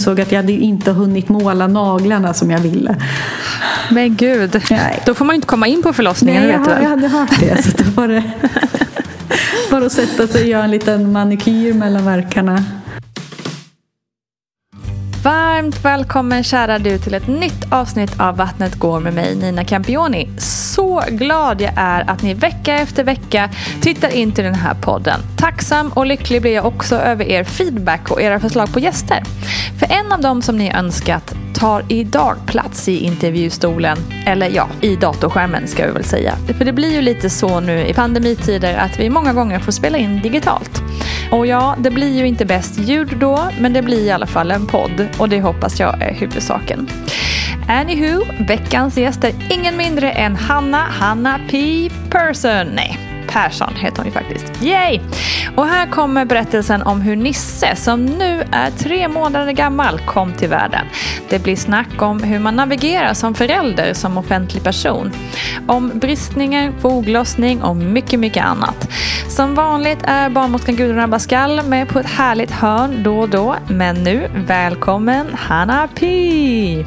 Såg att jag hade inte hunnit måla naglarna som jag ville. Men gud, Nej. då får man inte komma in på förlossningen Nej, jag, vet du jag hade hört det. Så det var det. Bara att sätta sig och göra en liten manikyr mellan verkarna. Varmt välkommen kära du till ett nytt avsnitt av Vattnet går med mig Nina Campioni. Så glad jag är att ni vecka efter vecka tittar in till den här podden. Tacksam och lycklig blir jag också över er feedback och era förslag på gäster. För en av dem som ni önskat tar idag plats i intervjustolen. Eller ja, i datorskärmen ska vi väl säga. För det blir ju lite så nu i pandemitider att vi många gånger får spela in digitalt. Och ja, det blir ju inte bäst ljud då, men det blir i alla fall en podd och det hoppas jag är huvudsaken. Anywho, veckans gäst är ingen mindre än Hanna Hanna P. Person. Nej, Persson heter hon ju faktiskt. Yay! Och här kommer berättelsen om hur Nisse, som nu är tre månader gammal, kom till världen. Det blir snack om hur man navigerar som förälder som offentlig person. Om bristningar, foglossning och mycket, mycket annat. Som vanligt är barnmorskan Gudrun Abascal med på ett härligt hörn då och då. Men nu, välkommen Hanna Pi!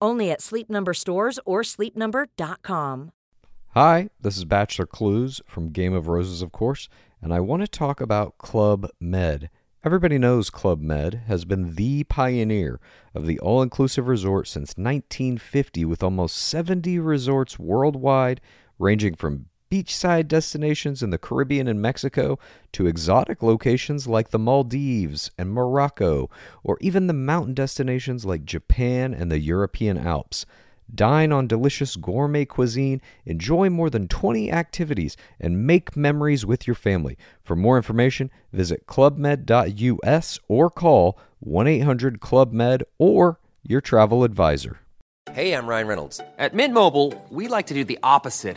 Only at Sleep Number stores or sleepnumber.com. Hi, this is Bachelor Clues from Game of Roses, of course, and I want to talk about Club Med. Everybody knows Club Med has been the pioneer of the all inclusive resort since 1950, with almost 70 resorts worldwide, ranging from beachside destinations in the Caribbean and Mexico to exotic locations like the Maldives and Morocco, or even the mountain destinations like Japan and the European Alps. Dine on delicious gourmet cuisine, enjoy more than 20 activities, and make memories with your family. For more information, visit clubmed.us or call 1 800 Club Med or your travel advisor. Hey, I'm Ryan Reynolds. At Mint Mobile, we like to do the opposite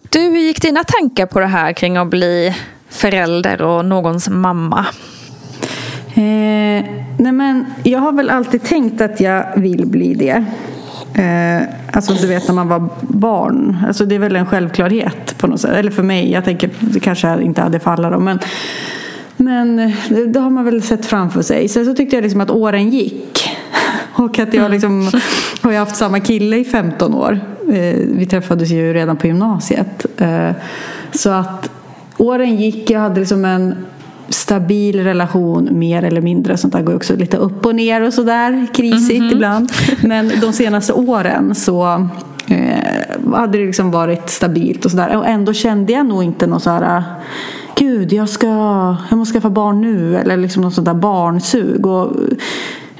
Du, hur gick dina tankar på det här kring att bli förälder och någons mamma? Eh, nej men, jag har väl alltid tänkt att jag vill bli det. Eh, alltså du vet när man var barn. Alltså det är väl en självklarhet på något sätt. Eller för mig. Jag tänker det kanske inte hade för alla då. Men, men det, det har man väl sett framför sig. Sen så tyckte jag liksom att åren gick. Och att jag liksom har haft samma kille i 15 år. Eh, vi träffades ju redan på gymnasiet. Eh, så att åren gick. Jag hade liksom en stabil relation mer eller mindre. Sånt där går också lite upp och ner och sådär. Krisigt mm -hmm. ibland. Men de senaste åren så eh, hade det liksom varit stabilt och sådär. Och ändå kände jag nog inte någon så här Gud, jag, ska, jag måste skaffa barn nu. Eller liksom något sånt där barnsug. Och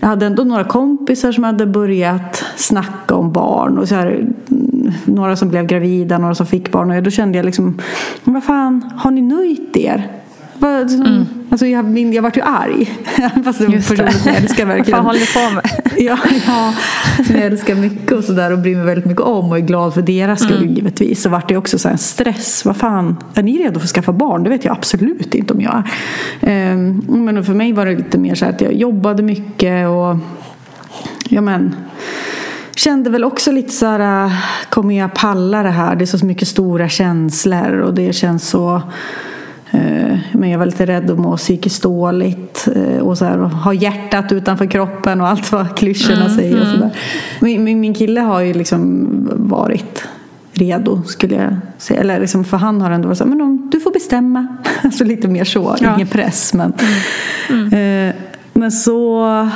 jag hade ändå några kompisar som hade börjat snacka om barn. Och så här, några som blev gravida, några som fick barn. Och då kände jag liksom, vad fan, har ni nöjt er? Vad, mm. alltså jag, min, jag vart ju arg. Fast det var en person som jag älskar verkligen. Vad håller du på med? ja, ja, som jag älskar mycket och sådär och bryr mig väldigt mycket om och är glad för deras skull mm. givetvis. Så vart det också så en stress. Vad fan, är ni redo för att skaffa barn? Det vet jag absolut inte om jag är. Um, men för mig var det lite mer så att jag jobbade mycket och ja men kände väl också lite så här, kommer jag palla det här? Det är så mycket stora känslor och det känns så men jag var lite rädd att må psykiskt dåligt eh, och så här, och ha hjärtat utanför kroppen och allt vad klyschorna mm, säger. Och så mm. där. Min, min kille har ju liksom varit redo skulle jag säga. Eller liksom, för han har ändå varit så här, men om, du får bestämma. alltså lite mer så, ja. ingen press. Men, mm. mm. eh, men så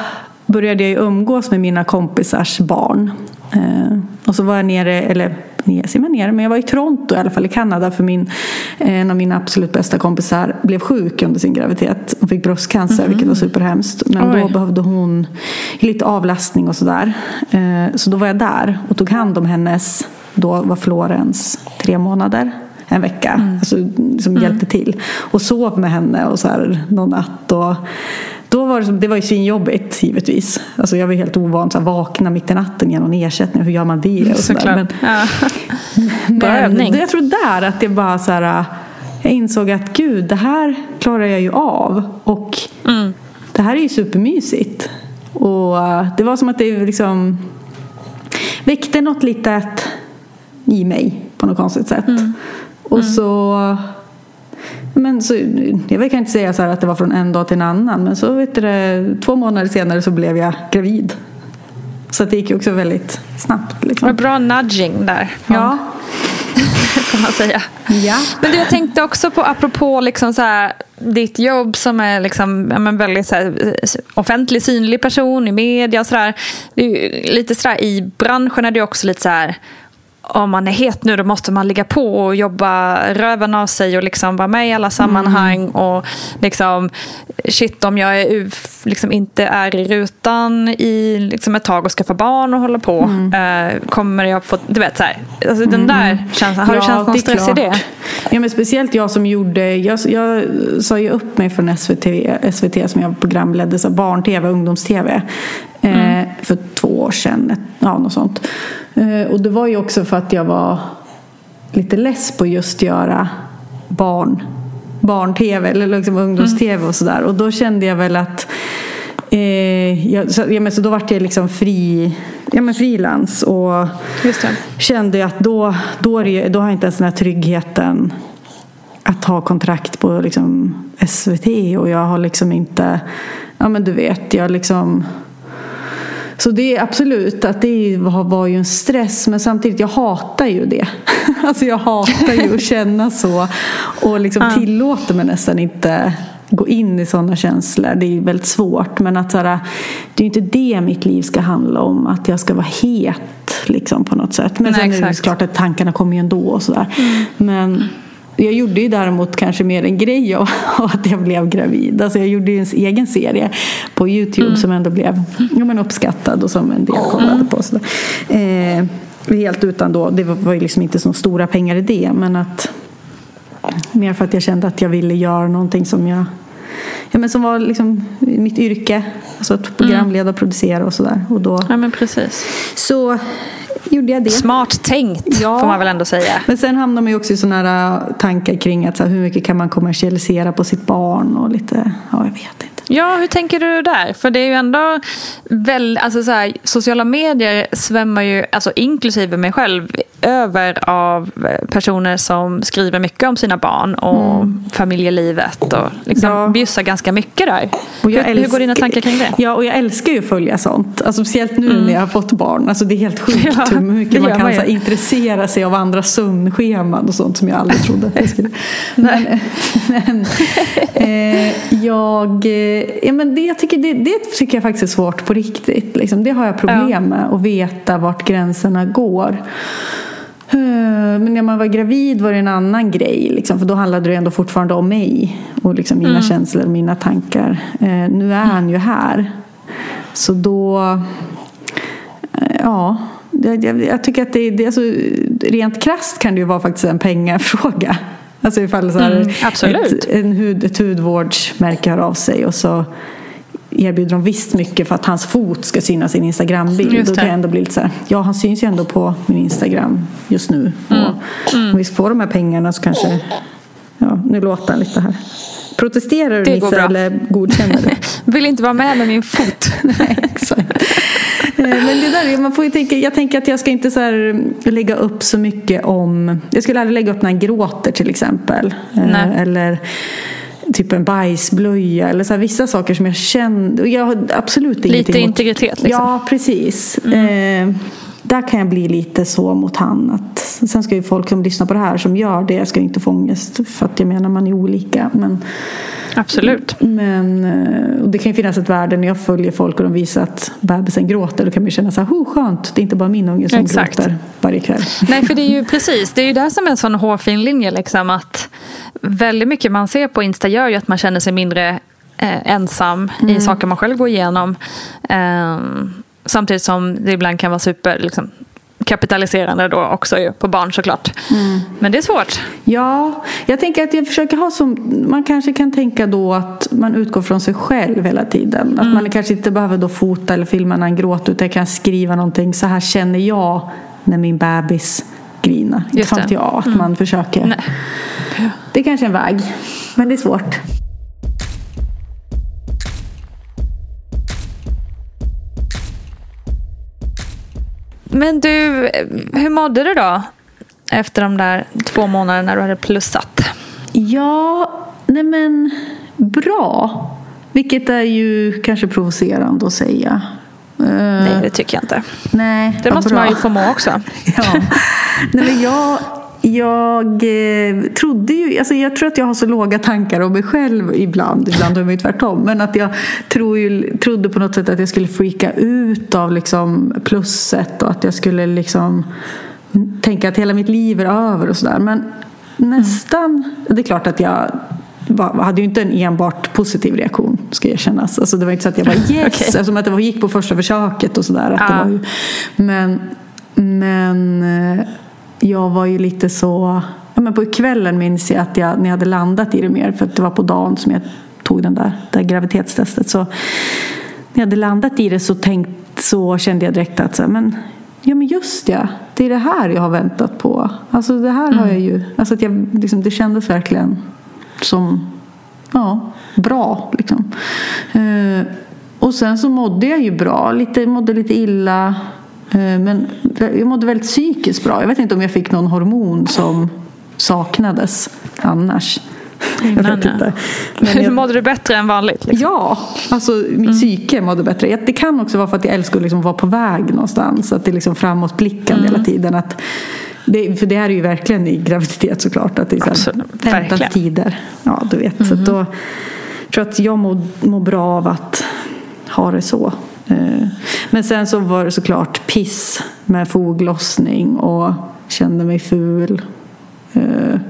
började jag umgås med mina kompisars barn. Eh, och så var jag nere, eller ner, ser man ner, men jag var i Toronto i alla fall i Kanada för min, en av mina absolut bästa kompisar blev sjuk under sin graviditet. Hon fick bröstcancer mm. vilket var superhemskt. Men Oj. då behövde hon lite avlastning och sådär. Eh, så då var jag där och tog hand om hennes, då var Florens tre månader en vecka. Mm. Alltså, som mm. hjälpte till. Och sov med henne och så här, någon natt. Och, då var det, det var ju svinjobbigt givetvis. Alltså jag var helt ovan att vakna mitt i natten genom en ersättning. Hur gör man det? Och Såklart. Men, ja. men jag tror där att det bara så här. Jag insåg att gud, det här klarar jag ju av. Och mm. det här är ju supermysigt. Och uh, det var som att det liksom väckte något litet i mig på något konstigt sätt. Mm. Och mm. så men så, jag kan inte säga så att det var från en dag till en annan men så vet du, två månader senare så blev jag gravid. Så det gick ju också väldigt snabbt. Liksom. Bra nudging där. Ja. kan man säga. Ja. Men du, jag tänkte också på apropå liksom så här, ditt jobb som är liksom, ja, men väldigt så här, offentlig, synlig person i media och sådär. Lite sådär i branschen är det också lite så här om man är het nu då måste man ligga på och jobba röven av sig och liksom vara med i alla sammanhang. Mm. Och liksom, shit om jag är, liksom inte är i rutan i liksom ett tag och ska få barn och hålla på. Mm. Eh, kommer jag få, du vet så här, alltså mm. den där känslan, har ja, du känt någon stress klart. i det? Ja men speciellt jag som gjorde, jag, jag sa ju upp mig från SVT, SVT som jag programledde, barn-tv, ungdoms-tv. Eh, mm. för två år sedan, ja något sånt. Eh, och det var ju också för att jag var lite less på just göra barn barn-tv eller liksom ungdoms-tv och sådär. Och då kände jag väl att eh, jag, så, ja, men så då vart jag liksom fri, ja, men frilans och kände att då, då, det, då har jag inte ens den här tryggheten att ha kontrakt på liksom SVT och jag har liksom inte, ja men du vet, jag liksom så det är absolut att det var ju en stress men samtidigt jag hatar ju det. Alltså jag hatar ju att känna så och liksom tillåter mig nästan inte gå in i sådana känslor. Det är väldigt svårt men att såhär, det är inte det mitt liv ska handla om. Att jag ska vara het liksom på något sätt. Men Nej, sen är det klart att tankarna kommer ju ändå och sådär. Mm. Men jag gjorde ju däremot kanske mer en grej av att jag blev gravid. Alltså jag gjorde ju en egen serie på Youtube mm. som ändå blev ja, men uppskattad och som en del kollade på. Så, eh, helt utan då, det var ju liksom inte så stora pengar i det men att mer för att jag kände att jag ville göra någonting som jag ja, men som var liksom mitt yrke. Alltså att programleda och producera och sådär. ja, men precis. Så gjorde jag det. Smart tänkt ja. får man väl ändå säga. Men sen hamnar man ju också i sådana äh, tankar kring att så här, hur mycket kan man kommersialisera på sitt barn och lite, ja jag vet inte. Ja, hur tänker du där? För det är ju ändå väl, alltså så här, sociala medier svämmar ju, alltså inklusive mig själv, över av personer som skriver mycket om sina barn och mm. familjelivet och liksom ja. bjussar ganska mycket där. Och hur, hur, går dina tankar kring det? Ja, och jag älskar ju att följa sånt. Alltså, speciellt nu mm. när jag har fått barn. Alltså, det är helt sjukt ja, hur mycket man kan man här, intressera sig av andra sömnscheman och sånt som jag aldrig trodde att jag skulle. men, men eh, jag, ja, men det, jag tycker, det, det tycker jag faktiskt är svårt på riktigt. Liksom. Det har jag problem ja. med, att veta vart gränserna går. Eh, men när man var gravid var det en annan grej. Liksom, för då handlade det ändå fortfarande om mig. Och liksom mina mm. känslor och mina tankar. Eh, nu är han ju här. Så då, eh, ja, jag, jag, jag tycker att det, det alltså, rent krasst kan det ju vara faktiskt en pengafråga. Alltså ifall så Mm. Ett, en hud, ett hudvårdsmärke hör av sig och så erbjuder de visst mycket för att hans fot ska synas i en Instagrambild. Då kan jag ändå bli lite så här, ja han syns ju ändå på min Instagram just nu. Mm. Och om vi får de här pengarna så kanske, ja nu låter han lite här. Protesterar du Nisse eller godkänner du? Vill inte vara med med min fot. Nej, exakt. Men det där, är- man får ju tänka, jag tänker att jag ska inte så här lägga upp så mycket om... Jag skulle aldrig lägga upp när han gråter till exempel. Eh, Nej. Eller typ en bajsblöja. Eller så här, vissa saker som jag känner... Jag har absolut Lite integritet liksom. Ja, precis. Eh, där kan jag bli lite så mot han. Att, sen ska ju folk som lyssnar på det här som gör det ska inte få ångest. För att jag menar man är olika. Men, Absolut. men eh, och det kan ju finnas ett värde när jag följer folk och de visar att bebisen gråter. Då kan man ju känna så här, oh, skönt, det är inte bara min unge som Exakt. gråter varje kväll. Nej, för det är ju precis, det är ju där som är en sån hårfin linje liksom att väldigt mycket man ser på Insta gör ju att man känner sig mindre eh, ensam i saker man själv går igenom. Ehm, samtidigt som det ibland kan vara super liksom, kapitaliserande då också ju, på barn såklart. Men det är svårt. Ja, jag tänker att jag försöker ha som, man kanske kan tänka då att man utgår från sig själv hela tiden. Att man kanske inte behöver då fota eller filma när han gråter utan jag kan skriva någonting, så här känner jag när min bebis grinar. Inte fan jag, att man försöker. Nej. Det är kanske är en väg, men det är svårt. Men du, eh, hur mådde du då? Efter de där två månaderna när du hade plussat. Ja, nej men bra. Vilket är ju kanske provocerande att säga. Eh, Nej, det tycker jag inte. nej Det måste bra. man ju få må också. Ja. Nej, men jag, jag eh, trodde ju, alltså jag tror att jag har så låga tankar om mig själv ibland, ibland jag ju tvärtom, men att jag tror ju, trodde på något sätt att jag skulle freaka ut av liksom plusset och att jag skulle liksom tänka att hela mitt liv är över och sådär. Men nästan, det är klart att jag var, hade ju inte en enbart positiv reaktion ska erkännas. Alltså det var inte så att jag var yes, Okej. eftersom att det gick på första försöket och sådär. det ju- Men, men eh, jag var ju lite så... Ja, men på kvällen minns jag att jag, när jag hade landat i det mer, för att det var på dagen som jag tog den där, det där graviditetstestet. Så när jag hade landat i det så, tänkt, så kände jag direkt att så här, men, ja, men just ja, det är det här jag har väntat på. Alltså det här har jag ju... Alltså att jag, liksom, det kändes verkligen som ja, bra. Liksom. Eh, och sen så mådde jag ju bra. Lite, mådde lite illa. Eh, men jag mådde väldigt psykiskt bra. Jag vet inte om jag fick någon hormon som saknades annars. Jag. Men jag, Mådde du bättre än vanligt? Liksom? Ja, alltså mitt psyke mådde bättre. Det kan också vara för att jag älskar att liksom vara på väg någonstans. Att det är liksom framåtblickande hela tiden. Att det, för det här är ju verkligen i graviditet såklart. Att det är så tider. Ja, du vet. Så att då tror jag att jag mår, mår bra av att ha det så. Eh, Men sen så var det såklart piss med foglossning och kände mig ful. Eh,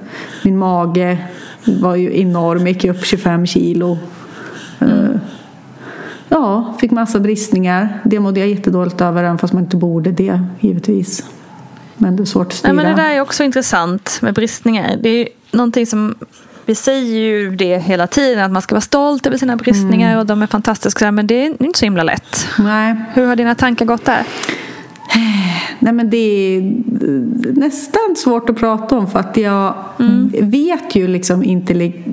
Min mage var ju enorm, gick upp 25 kilo. Eh, Ja, fick massa bristningar. Det mådde jag jättedåligt över även fast man inte borde det givetvis. Men det är svårt att styra. Nej, men det där är också intressant med bristningar. Det är någonting som vi säger ju det hela tiden att man ska vara stolt över sina bristningar Mm. och de är fantastiska men det är inte så himla lätt. Nej. Hur har dina tankar gått där? Nej men det är nästan svårt att prata om för att jag vet ju liksom intellig,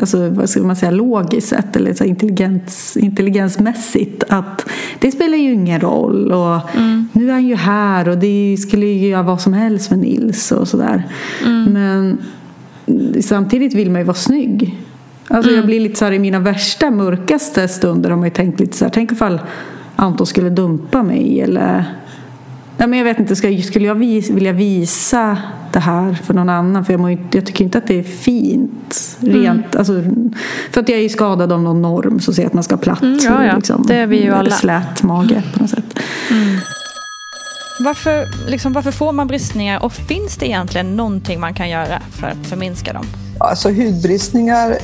alltså, vad ska man säga, logiskt sett eller så intelligens, intelligensmässigt att det spelar ju ingen roll och nu är han ju här och det skulle ju göra vad som helst med Nils och sådär. Men samtidigt vill man ju vara snygg. Alltså jag blir lite så här i mina värsta mörkaste stunder har man ju tänkt lite så här, tänk ifall Anton skulle dumpa mig eller Nej, men jag vet inte, ska, skulle jag vis, vilja visa det här för någon annan? För jag, inte- jag tycker inte att det är fint. Rent, alltså, för att jag är ju skadad av någon norm så ser jag att man ska ha platt. Mm, ja, ja. Liksom, Det är vi ju eller alla. Slät mage på något sätt. Varför, liksom, varför får man bristningar och finns det egentligen någonting man kan göra för att förminska dem? Alltså hudbristningar,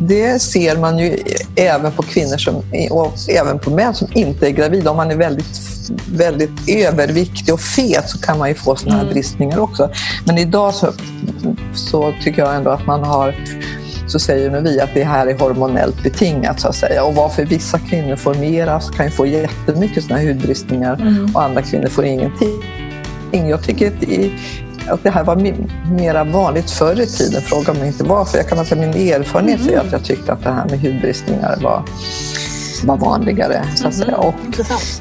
det ser man ju även på kvinnor som, och även på män som inte är gravida. Om man är väldigt, väldigt överviktig och fet så kan man ju få sådana här Mm. bristningar också. Men idag så, så tycker jag ändå att man har så säger nu vi att det här är hormonellt betingat så att säga. Och varför vissa kvinnor får mera så kan ju få jättemycket sådana här hudbristningar Mm. och andra kvinnor får ingenting. Jag tycker att det, att det här var me- mera vanligt förr i tiden. Fråga mig inte varför. Jag kan alltså min erfarenhet Mm. säga att jag tyckte att det här med hudbristningar var, var vanligare. Så att säga. Och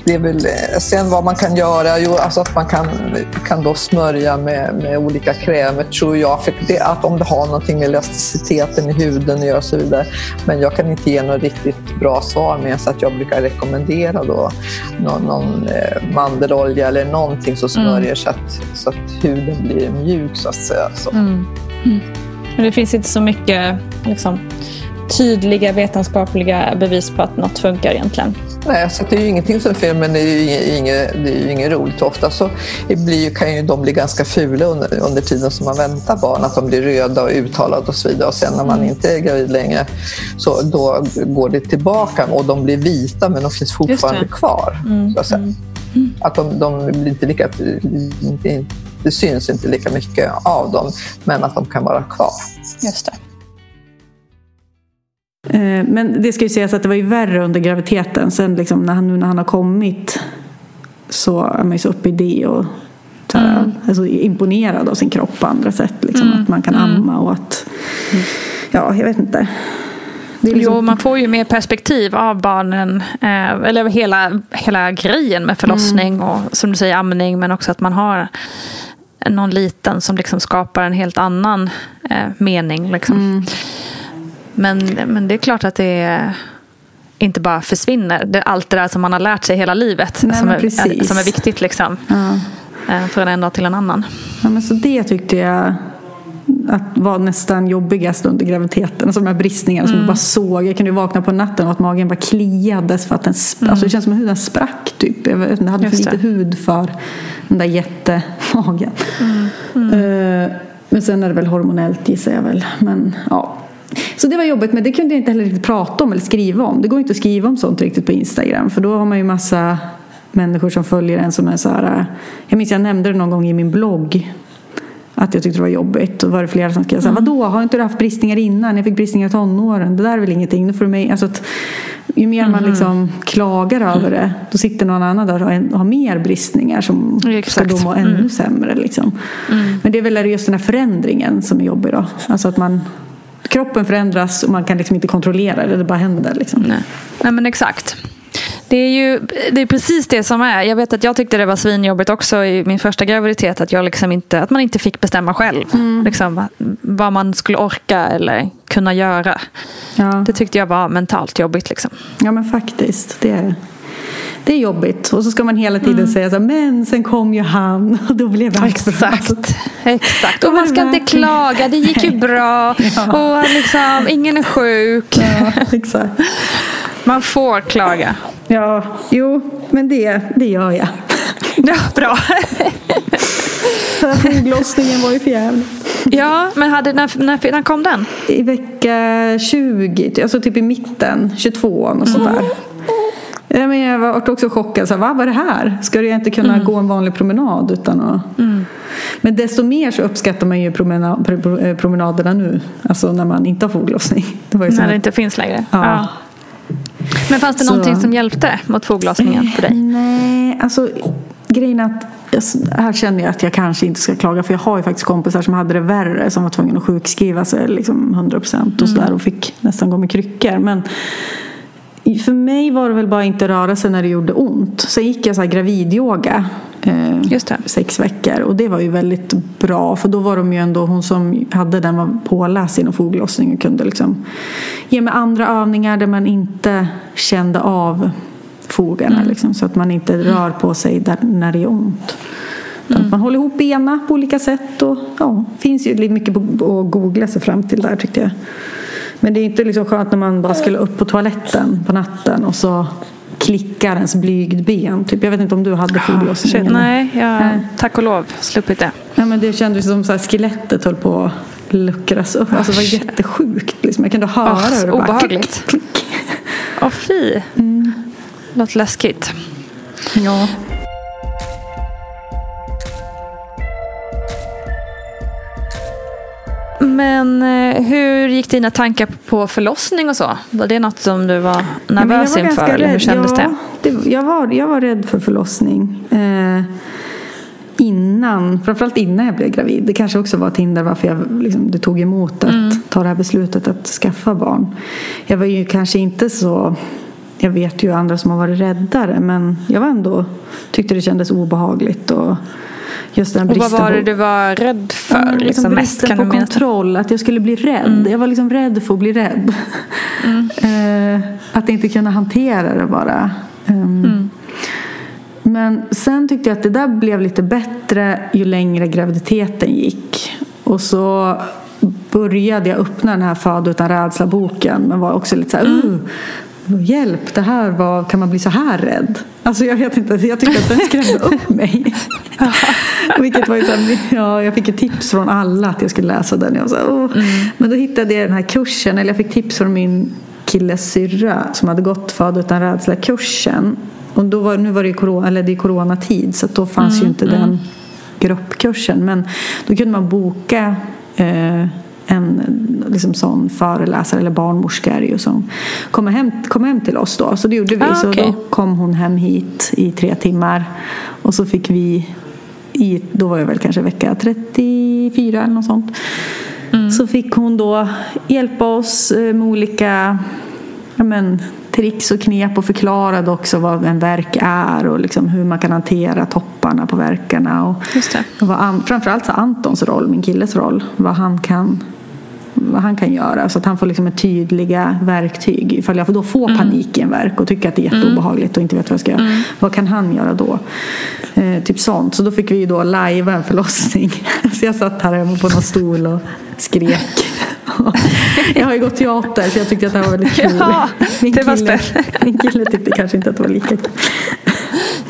det är väl, eh, sen vad man kan göra, jo, alltså att man kan, kan då smörja med, med olika krämer tror jag. För det, att om det har någonting med elasticiteten i huden att göra och så vidare. Men jag kan inte ge något riktigt bra svar med så att jag brukar rekommendera då någon, någon eh, mandelolja eller någonting som smörjer så, att, så att huden blir mjuk så att säga. Så. Mm. Men det finns inte så mycket liksom, tydliga vetenskapliga bevis på att något funkar egentligen. Nej, så det är ju ingenting som är fel, men det är ju inget, det är ju inget roligt. Ofta så blir, kan ju de bli ganska fula under, under tiden som man väntar barn, att de blir röda och uttalade och så vidare. Och sen när man inte är gravid längre, så då går det tillbaka och de blir vita, men de finns fortfarande kvar. Så att, säga. att de, de blir inte lika, inte, det syns inte lika mycket av dem, men att de kan vara kvar. Just det. Eh, Men det ska ju sägas att det var ju värre under graviditeten. Sen liksom när han, nu när han har kommit så är man ju så uppe i det och så här, alltså, imponerad av sin kropp på andra sätt. Liksom, Att man kan amma och att... Ja, jag vet inte. Liksom, Jo, man får ju mer perspektiv av barnen. Eh, eller hela, hela grejen med förlossning och som du säger amning. Men också att man har någon liten som liksom skapar en helt annan eh, mening. Liksom. Men, men det är klart att det inte bara försvinner. Det är allt det där som man har lärt sig hela livet. Nej, som, är, som är viktigt liksom. ja. Eh, från en dag till en annan. Ja, men så det tyckte jag att var nästan jobbigast under graviditeten. Alltså de här bristningarna som jag bara såg. Jag kunde vakna på natten och att magen bara kliades för att den sp- alltså det känns som att huden sprack typ. Jag, vet, hade för Just lite det. hud för den där jättemagen. Eh, men sen är det väl hormonellt gissar jag väl. Men ja. Så det var jobbigt men det kunde jag inte heller riktigt prata om eller skriva om. Det går inte att skriva om sånt riktigt på Instagram för då har man ju massa människor som följer en som är så här. eh, Jag minns jag nämnde det någon gång i min blogg att jag tyckte det var jobbigt. Och var det flera som skrev så här, vadå, har inte du haft bristningar innan? Jag fick bristningar i tonåren. Det där är väl ingenting. Nu får du mig, alltså att, ju mer man liksom klagar över det, då sitter någon annan där och har, mer bristningar som ska Exakt. då må ännu sämre. Liksom. Men det är väl just den här förändringen som är jobbig då. Alltså att man, kroppen förändras och man kan liksom inte kontrollera det, det bara händer. Liksom. Nej. Nej men exakt. Det är ju det är precis det som är. Jag vet att jag tyckte det var svinjobbigt också i min första graviditet. Att, jag liksom inte, att man inte fick bestämma själv. Liksom, vad- vad man skulle orka eller kunna göra. Ja. Det tyckte jag var mentalt jobbigt. Liksom. Ja men faktiskt. Det är, det är jobbigt. Och så ska man hela tiden säga så här, men sen kom ju han och då blev allt bra. Exakt. Exakt. Då Och man det ska inte klaga, det gick ju bra. Ja. Och liksom, ingen är sjuk. Ja, exakt. Man får klaga. Ja, jo, men det, det gör jag. Ja, bra. Foglossningen var ju för jävligt. Ja, men hade, när, när, när kom den? I vecka 20, alltså typ i mitten, 22 och sådär. Ja, men jag var också chockad. Så här, vad var det här? Ska jag inte kunna gå en vanlig promenad utan att... Men desto mer så uppskattar man ju promena, pro- eh, promenaderna nu. Alltså när man inte har foglossning. Det var ju När det inte finns längre? Ja. Men fanns det Så- någonting som hjälpte mot foglossningen för dig? Nej, alltså grejen är att här känner jag att jag kanske inte ska klaga för jag har ju faktiskt kompisar som hade det värre som var tvungna att sjukskriva sig liksom 100 procent och sådär och fick nästan gå med kryckor. Men för mig var det väl bara inte röra sig när det gjorde ont. Sen gick jag så här gravidyoga eh, sex veckor och det var ju väldigt bra för då var de ju ändå, hon som hade den var påläst inom foglossning och kunde liksom ge mig andra övningar där man inte kände av fogarna liksom, så att man inte rör på sig där, när det är ont. Att Man håller ihop benen på olika sätt och ja, finns ju mycket att googla sig fram till där tyckte jag. Men det är inte liksom skönt när man bara skulle upp på toaletten på natten och så klickar ens blygdben. Typ. Jag vet inte om du hade foglossning? Eller? nej, jag Nej. tack och lov sluppit det. Ja, men det kändes som här, skelettet höll på att luckras upp. Alltså det var jättesjukt. Liksom. Jag kunde höra Oh, hur det bara obehagligt. klick, klick. Åh fy. Låter läskigt. Ja. Men eh, hur gick dina tankar på förlossning och så? Var det något som du var Ja, nervös var inför? Eller hur kändes ja, det? Jag var, jag var rädd för förlossning. Eh, innan, framförallt innan jag blev gravid. Det kanske också var ett hinder varför jag liksom, det tog emot att Mm. ta det här beslutet att skaffa barn. Jag var ju kanske inte så... Jag vet ju andra som har varit räddare men jag var ändå tyckte det kändes obehagligt. Och just den Och vad var det du var rädd för? Men liksom liksom mest, kan på kontroll, att jag skulle bli rädd. Jag var liksom rädd för att bli rädd. Eh, att inte kunna hantera det bara. Ehm, Men sen tyckte jag att det där blev lite bättre ju längre graviditeten gick. Och så började jag öppna den här Föda utan rädsla-boken men var också lite så här, uh, Hjälp, det här var, kan man bli så här rädd? Alltså jag vet inte, jag tyckte att den skrämde upp mig. Vilket var ju så här, ja, jag fick ju tips från alla att jag skulle läsa den. Jag så här, "Åh." Men då hittade jag den här kursen, eller jag fick tips från min killes syrra som hade gått Föda utan rädsla-kursen. Och då var, nu var det ju corona, eller det är coronatid så då fanns ju inte den gruppkursen. Men då kunde man boka eh, en liksom sån föreläsare eller barnmorska är ju som kom hem, kom hem till oss då. Så det gjorde vi. Ah, så okej. då kom hon hem hit i tre timmar. Och så fick vi, i, då var jag väl kanske vecka 34 eller något sånt. Så fick hon då hjälpa oss eh, med olika ja, men, tricks och knep och förklarade också vad en verk är och liksom hur man kan hantera topparna på verkarna. Och Just det. och vad framförallt så Antons roll, min killes roll, vad han kan vad han kan göra så att han får liksom ett tydliga verktyg ifall jag då får panik i en verk och tycker att det är jätteobehagligt och inte vet vad jag ska göra. Vad kan han göra då? Eh, typ sånt. Så då fick vi ju då lajva en förlossning. så jag satt här hemma på någon stol och skrek. jag har ju gått teater så jag tyckte att det här var väldigt kul. Ja, min, kille, min kille tyckte kanske inte att det var lika kul.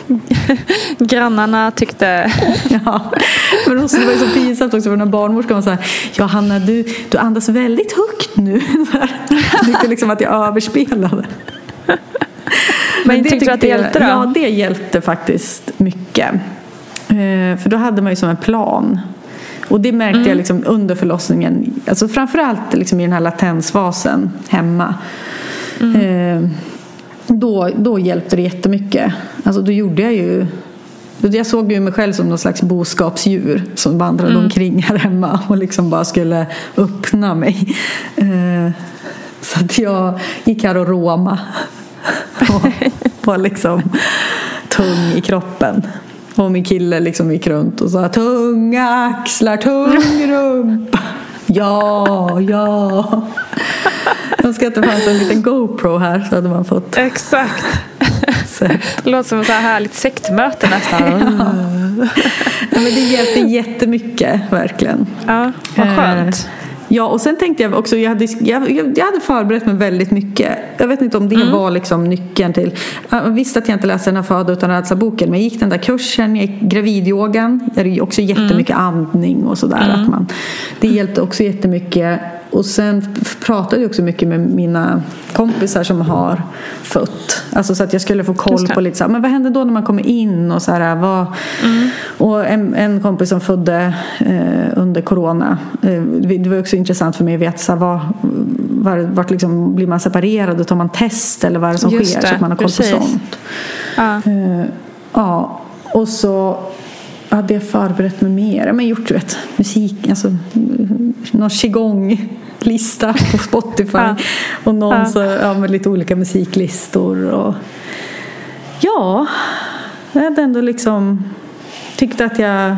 Grannarna tyckte... Ja, men också, det var ju så pinsamt också för när barnmorskan var så här Ja Hanna du, du andas väldigt högt nu. Jag tyckte liksom att jag överspelade. Men tyckte du att det hjälpte då? Ja det hjälpte faktiskt mycket. Eh, För då hade man ju som en plan. Och det märkte Mm. jag liksom under förlossningen. Alltså framförallt liksom i den här latensfasen hemma. Mm. Då, då hjälpte det jättemycket. Alltså då gjorde jag ju jag såg ju mig själv som någon slags boskapsdjur som vandrade Mm. omkring här hemma och liksom bara skulle öppna mig. Eh, Så att jag gick här och råma och var liksom tung i kroppen. Och min kille liksom gick runt och sa tunga axlar, tung rumpa. Ja, ja. Önskar att det fanns en liten GoPro här så hade man fått Exakt. Det låter som ett så här härligt sektmöte nästan. Ja, men det hjälpte jättemycket, verkligen. Ja, vad skönt. Eh, Ja, och sen tänkte jag också, jag hade, jag, jag hade förberett mig väldigt mycket. Jag vet inte om det Mm. var liksom nyckeln till... Jag visste att jag inte läste den här Föda utan rädsla-boken, men jag gick den där kursen, jag gick gravidyogan. Där är ju också jättemycket Mm. andning och sådär. Att man, det hjälpte också jättemycket. Och sen pratade jag också mycket med mina kompisar som har fött. Alltså så att jag skulle få koll på lite så här, men vad händer då när man kommer in och så här, vad... Och en, en kompis som födde eh, under corona. Eh, det var också intressant för mig att veta så här, vad, var, vart liksom, blir man separerad och tar man test eller vad är det som Just sker det, så att man har koll precis. på sånt. Ja. Eh, ja, och så hade jag förberett mig mer. Jag har gjort du vet, musik, alltså mm, någon qigong-lista på Spotify. Ja. Och någon så, ja, med lite olika musiklistor. Och, ja, jag hade ändå liksom tyckte att jag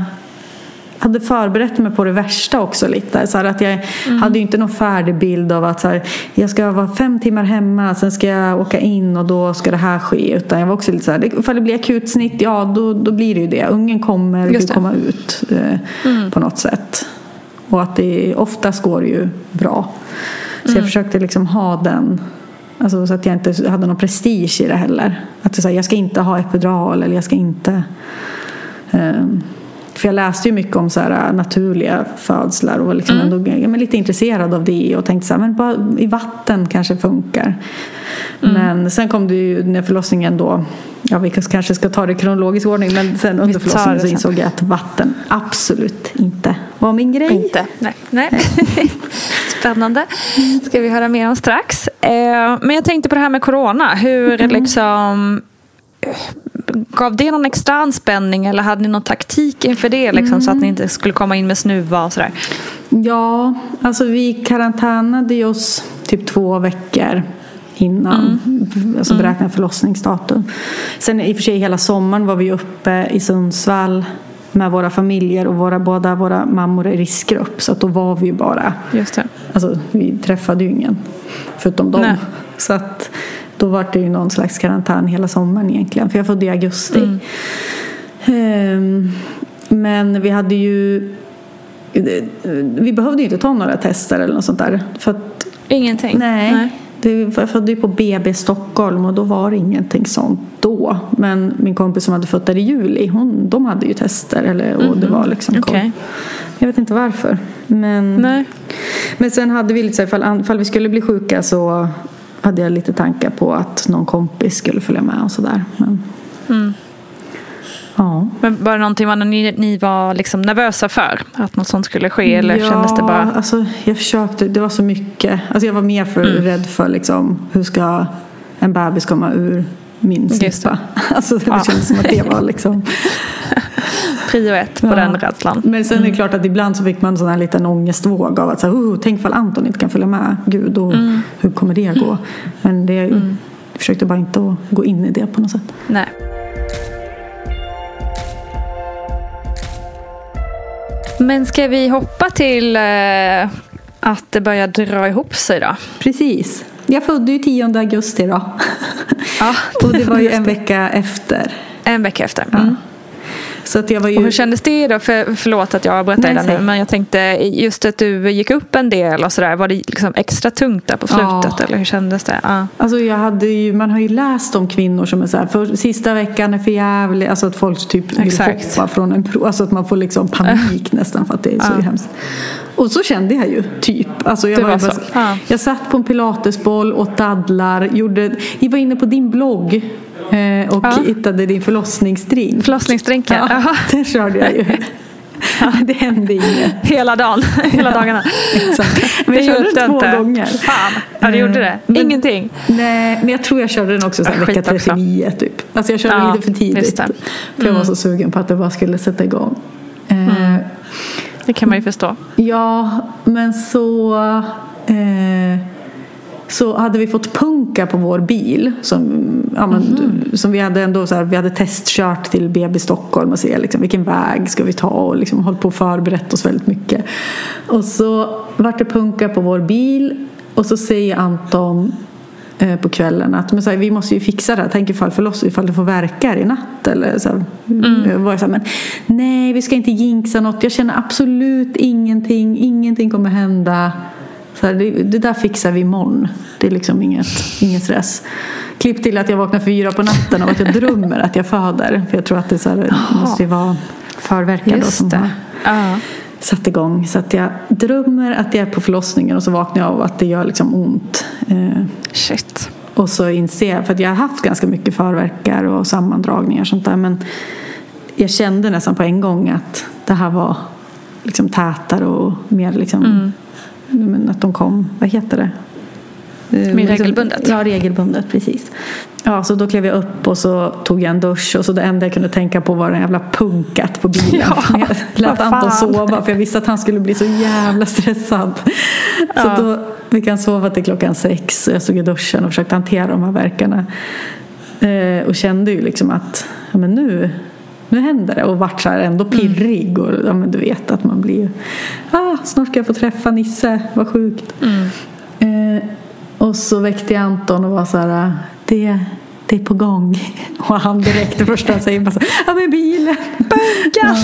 hade förberett mig på det värsta också lite. Så att jag hade ju inte någon färdig bild av att så här, jag ska vara fem timmar hemma, sen ska jag åka in och då ska det här ske. Utan jag var också lite så här, ifall det blir akutsnitt, ja då, då blir det ju det. Ungen kommer Just ju det. komma ut eh, på något sätt. Och att det oftast går det ju bra. Så jag försökte liksom ha den Alltså så att jag inte hade någon prestige i det heller. Att det så här, jag ska inte ha epidural eller jag ska inte ehm, för jag läste ju mycket om så här, äh, naturliga födslar och var liksom Mm. ändå men lite intresserad av det och tänkte så här, men bara i vatten kanske funkar. Mm. Men sen kom det ju när förlossningen då, ja vi kanske ska ta det i kronologisk ordning, men sen under förlossningen så insåg jag att vatten absolut inte var min grej. Inte? Nej. Nej. Spännande. ska vi höra mer om strax. Eh, men jag tänkte på det här med corona. Hur Mm. liksom... Gav det någon extra anspänning eller hade ni någon taktik inför det? Liksom, Så att Mm. ni inte skulle komma in med snuva och sådär? Ja, alltså vi karantänade oss typ två veckor innan. Alltså beräknat förlossningsdatum. Sen i och för sig hela sommaren var vi uppe i Sundsvall med våra familjer och våra, båda våra mammor är riskgrupp. Så att då var vi ju bara, Just det. alltså vi träffade ju ingen förutom dem. Nej. Så att då var det ju någon slags karantän hela sommaren egentligen. För jag födde i augusti. Ehm, men vi hade ju vi behövde ju inte ta några tester eller något sånt där. För att, Ingenting? nej. Det, jag födde ju på BB Stockholm och då var det ingenting sånt då. Men min kompis som hade fött där i juli, hon, de hade ju tester. Eller, och det var liksom. Okej. Jag vet inte varför. Men, Nej. men sen hade vi lite så här, ifall, ifall vi skulle bli sjuka så hade jag lite tankar på att någon kompis skulle följa med och sådär. Men, Mm. ja. Men var det någonting vad ni, ni var liksom nervösa för? Att något sånt skulle ske? Eller ja, kändes det bara... alltså jag försökte. Det var så mycket. Alltså jag var mer för Mm. rädd för liksom, hur ska en bebis komma ur min snippa. Alltså det Ja. kändes som att det var liksom. Prio ett på Ja. den rädslan. Men sen är Mm. det klart att ibland så fick man en sån här liten ångestvåg av att så här, oh, tänk ifall Anton inte kan följa med. Gud, och Mm. hur kommer det gå? Men det, jag försökte bara inte att gå in i det på något sätt. Nej. Men ska vi hoppa till eh, att det börjar dra ihop sig då? Precis. Jag födde ju 10 augusti då. Ja, och det var ju en vecka efter. En vecka efter. Mm. Så att jag var ju... Och hur kändes det då? För, förlåt att jag Nej, det säg. nu. Men jag tänkte just att du gick upp en del och sådär. Var det liksom extra tungt där på slutet? Ja. Eller hur kändes det? Ja. Alltså jag hade ju, man har ju läst om kvinnor som är så här, för sista veckan är för jävlig. Alltså att folk typ vill Exakt. hoppa från en bro. Alltså att man får liksom panik nästan för att det är så Ja. hemskt. Och så kände jag ju, typ. Alltså jag, var var bara, så. Ja. jag satt på en pilatesboll, åt dadlar, gjorde, jag var inne på din blogg eh, och Ja. hittade din förlossningsdrink. Förlossningsdrinken. Ja, Jaha. det körde jag ju. Det hände inget. Hela dagen. Hela dagarna. Exakt. Men jag körde den två inte. gånger. Fan. Ja, du gjorde det. Men- Ingenting. Nej, men jag tror jag körde den också så här, Ja, vecka skit också. 39 typ. Alltså jag körde Ja, lite för tidigt. det. För jag var så sugen på att det bara skulle sätta igång. Eh, Det kan man ju förstå. ja, men så... Eh, så hade vi fått punka på vår bil som, ja, men, som vi hade ändå så här, vi hade testkört till BB Stockholm och se liksom, vilken väg ska vi ta och liksom hållit på och förberett oss väldigt mycket. Och så vart det punka på vår bil och så säger Anton eh, på kvällen att men så här, vi måste ju fixa det här. Tänk ifall förloss, ifall det får verka i natt. Eller så här, Jag var så här, men nej, vi ska inte jinxa något. Jag känner absolut ingenting. Ingenting kommer hända. Så här, det, det där fixar vi imorgon. Det är liksom inget, ingen stress. Klipp till att jag vaknar fyra på natten och att jag drömmer att jag föder. För jag tror att det, så här, det måste vara förverkar då som har Ja. satt igång. Så att jag drömmer att jag är på förlossningen och så vaknar jag av att det gör liksom ont. Eh, Shit. och så inser jag, för att jag har haft ganska mycket förverkar och sammandragningar och sånt där. Men jag kände nästan på en gång att det här var liksom tätare och mer liksom, men att de kom, vad heter det? Eh, Mer liksom- regelbundet. Ja, regelbundet, precis. Ja, så då klev jag upp och så tog jag en dusch och så det enda jag kunde tänka på var den jävla punkat på bilen. Ja, jag lät Anton sova för jag visste att han skulle bli så jävla stressad. Så Ja. då fick han sova till klockan sex och jag stod i duschen och försökte hantera de här verkarna. Eh, och kände ju liksom att ja, men nu, nu händer det och vart så här ändå pirrig och ja, men du vet att man blir ah, snart ska jag få träffa Nisse, vad sjukt. Eh, och så väckte jag Anton och var så här det, det är på gång. Och han direkt det första han säger bara så ja men bilen. Bunka!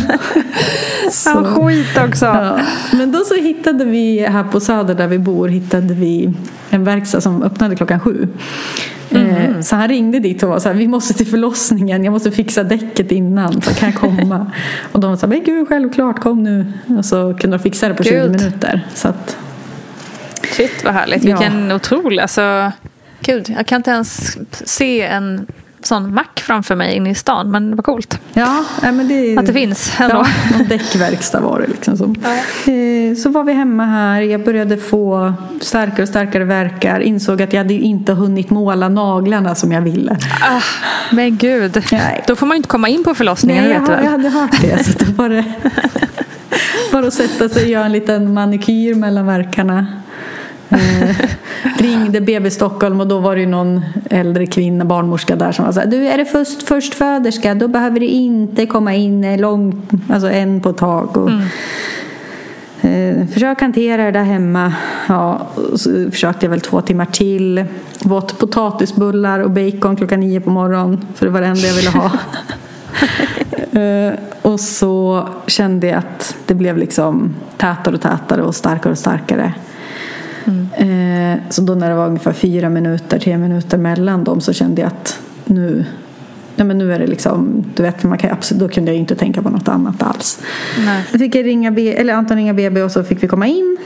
Så- Ja, skit också. Ja. Men då så hittade vi här på Söder där vi bor hittade vi en verkstad som öppnade klockan sju. Eh, så han ringde dit och var så här, vi måste till förlossningen, jag måste fixa däcket innan, så kan jag komma? och de sa, men gud självklart, kom nu. Och så kunde de fixa det på 20 Gud. minuter. Så att, Shit vad härligt. Ja. Vilken otrolig, alltså. Gud, jag kan inte ens se en sån mack framför mig inne i stan. Men vad coolt. ja, men det, Att det finns ändå. Ja, någon däckverkstad var det liksom. Som. Eh, Så var vi hemma här. Jag började få starkare och starkare verkar. Insåg att jag hade inte hunnit måla naglarna som jag ville. Ah, men gud. Nej. Då får man ju inte komma in på förlossningen, Nej, jag, vet jag väl? hade hört det. Så det det. Bara att sätta sig och göra en liten manikyr mellan verkarna. Eh, ringde BB Stockholm och då var det någon äldre kvinna, barnmorska där som var så här, du är det först, förstföderska då behöver du inte komma in långt, alltså en på ett tag. Och, eh, försök hantera det där hemma. Ja, och så försökte jag väl två timmar till. Åt potatisbullar och bacon klockan nio på morgonen för det var det enda jag ville ha. Eh, och så kände jag att det blev liksom tätare och tätare och starkare och starkare. Eh, så då när det var ungefär fyra minuter, tre minuter mellan dem så kände jag att nu, ja, men nu är det liksom, du vet, man kan, absolut, då kunde jag inte tänka på något annat alls. Nej. Då fick jag ringa, B- eller Anton ringa BB och så fick vi komma in.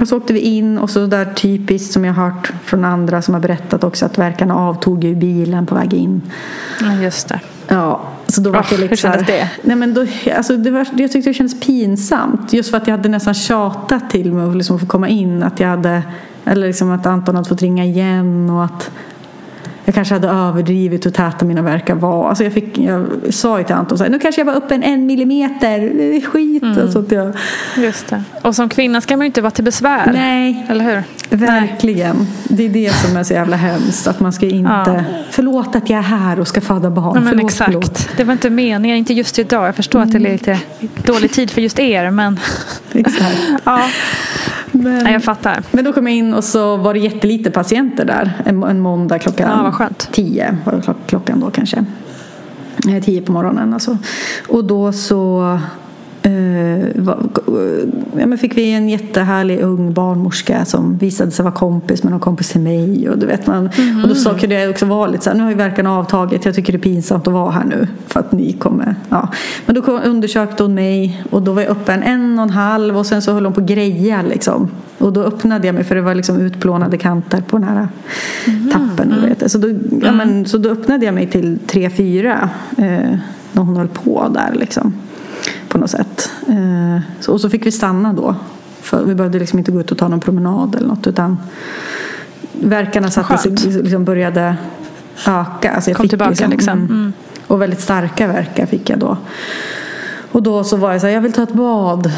Och så åkte vi in och så där typiskt som jag har hört från andra som har berättat också att verkarna avtog ju i bilen på väg in. Ja, just det. Ja, så då var Oh, det lite hur här- kändes det? Nej, men då, alltså det var, jag tyckte det kändes pinsamt. Just för att jag hade nästan tjatat till mig att liksom få komma in. Att jag hade, eller liksom att Anton hade fått ringa igen och att jag kanske hade överdrivit hur täta mina verkar var. Alltså jag, fick, jag sa ju till Anton så här, nu kanske jag var uppe en, en millimeter. Det är skit. Mm. Alltså att jag, Just det. Och som kvinna ska man ju inte vara till besvär. nej, Eller hur? Verkligen. Det är det som är så jävla hemskt. Att man ska inte, förlåt att jag är här och ska föda barn. Ja, men förlåt, exakt. förlåt. Det var inte meningen, inte just idag. Jag förstår att det är lite dålig tid för just er. Men Exakt. ja, Men, Nej, jag fattar. Men då kom jag in och så var det jättelite patienter där. En, en måndag klockan Ja, tio var klock, klockan då kanske. Eh, Tio på morgonen alltså. Och då så ja, men fick vi en jättehärlig ung barnmorska som visade sig vara kompis med någon kompis till mig. Och, du vet man, och då så kunde jag också vara lite så här, nu har ju verkarna avtagit, jag tycker det är pinsamt att vara här nu. För att ni kommer, ja. Men då undersökte hon mig och då var jag uppe en och en halv och sen så höll hon på att greja liksom. Och då öppnade jag mig för det var liksom utplånade kanter på den här tappen. Du vet. Så, då, ja, men, så då öppnade jag mig till 3-4 eh, när hon höll på där liksom. På något sätt. Eh, så, och så fick vi stanna då. För vi behövde liksom inte gå ut och ta någon promenad eller något utan verkarna satte sig, Skönt. liksom började öka. Alltså jag Kom tillbaka, liksom. mm. Mm. Och väldigt starka verkar fick jag då. Och då så var jag så här, jag vill ta ett bad.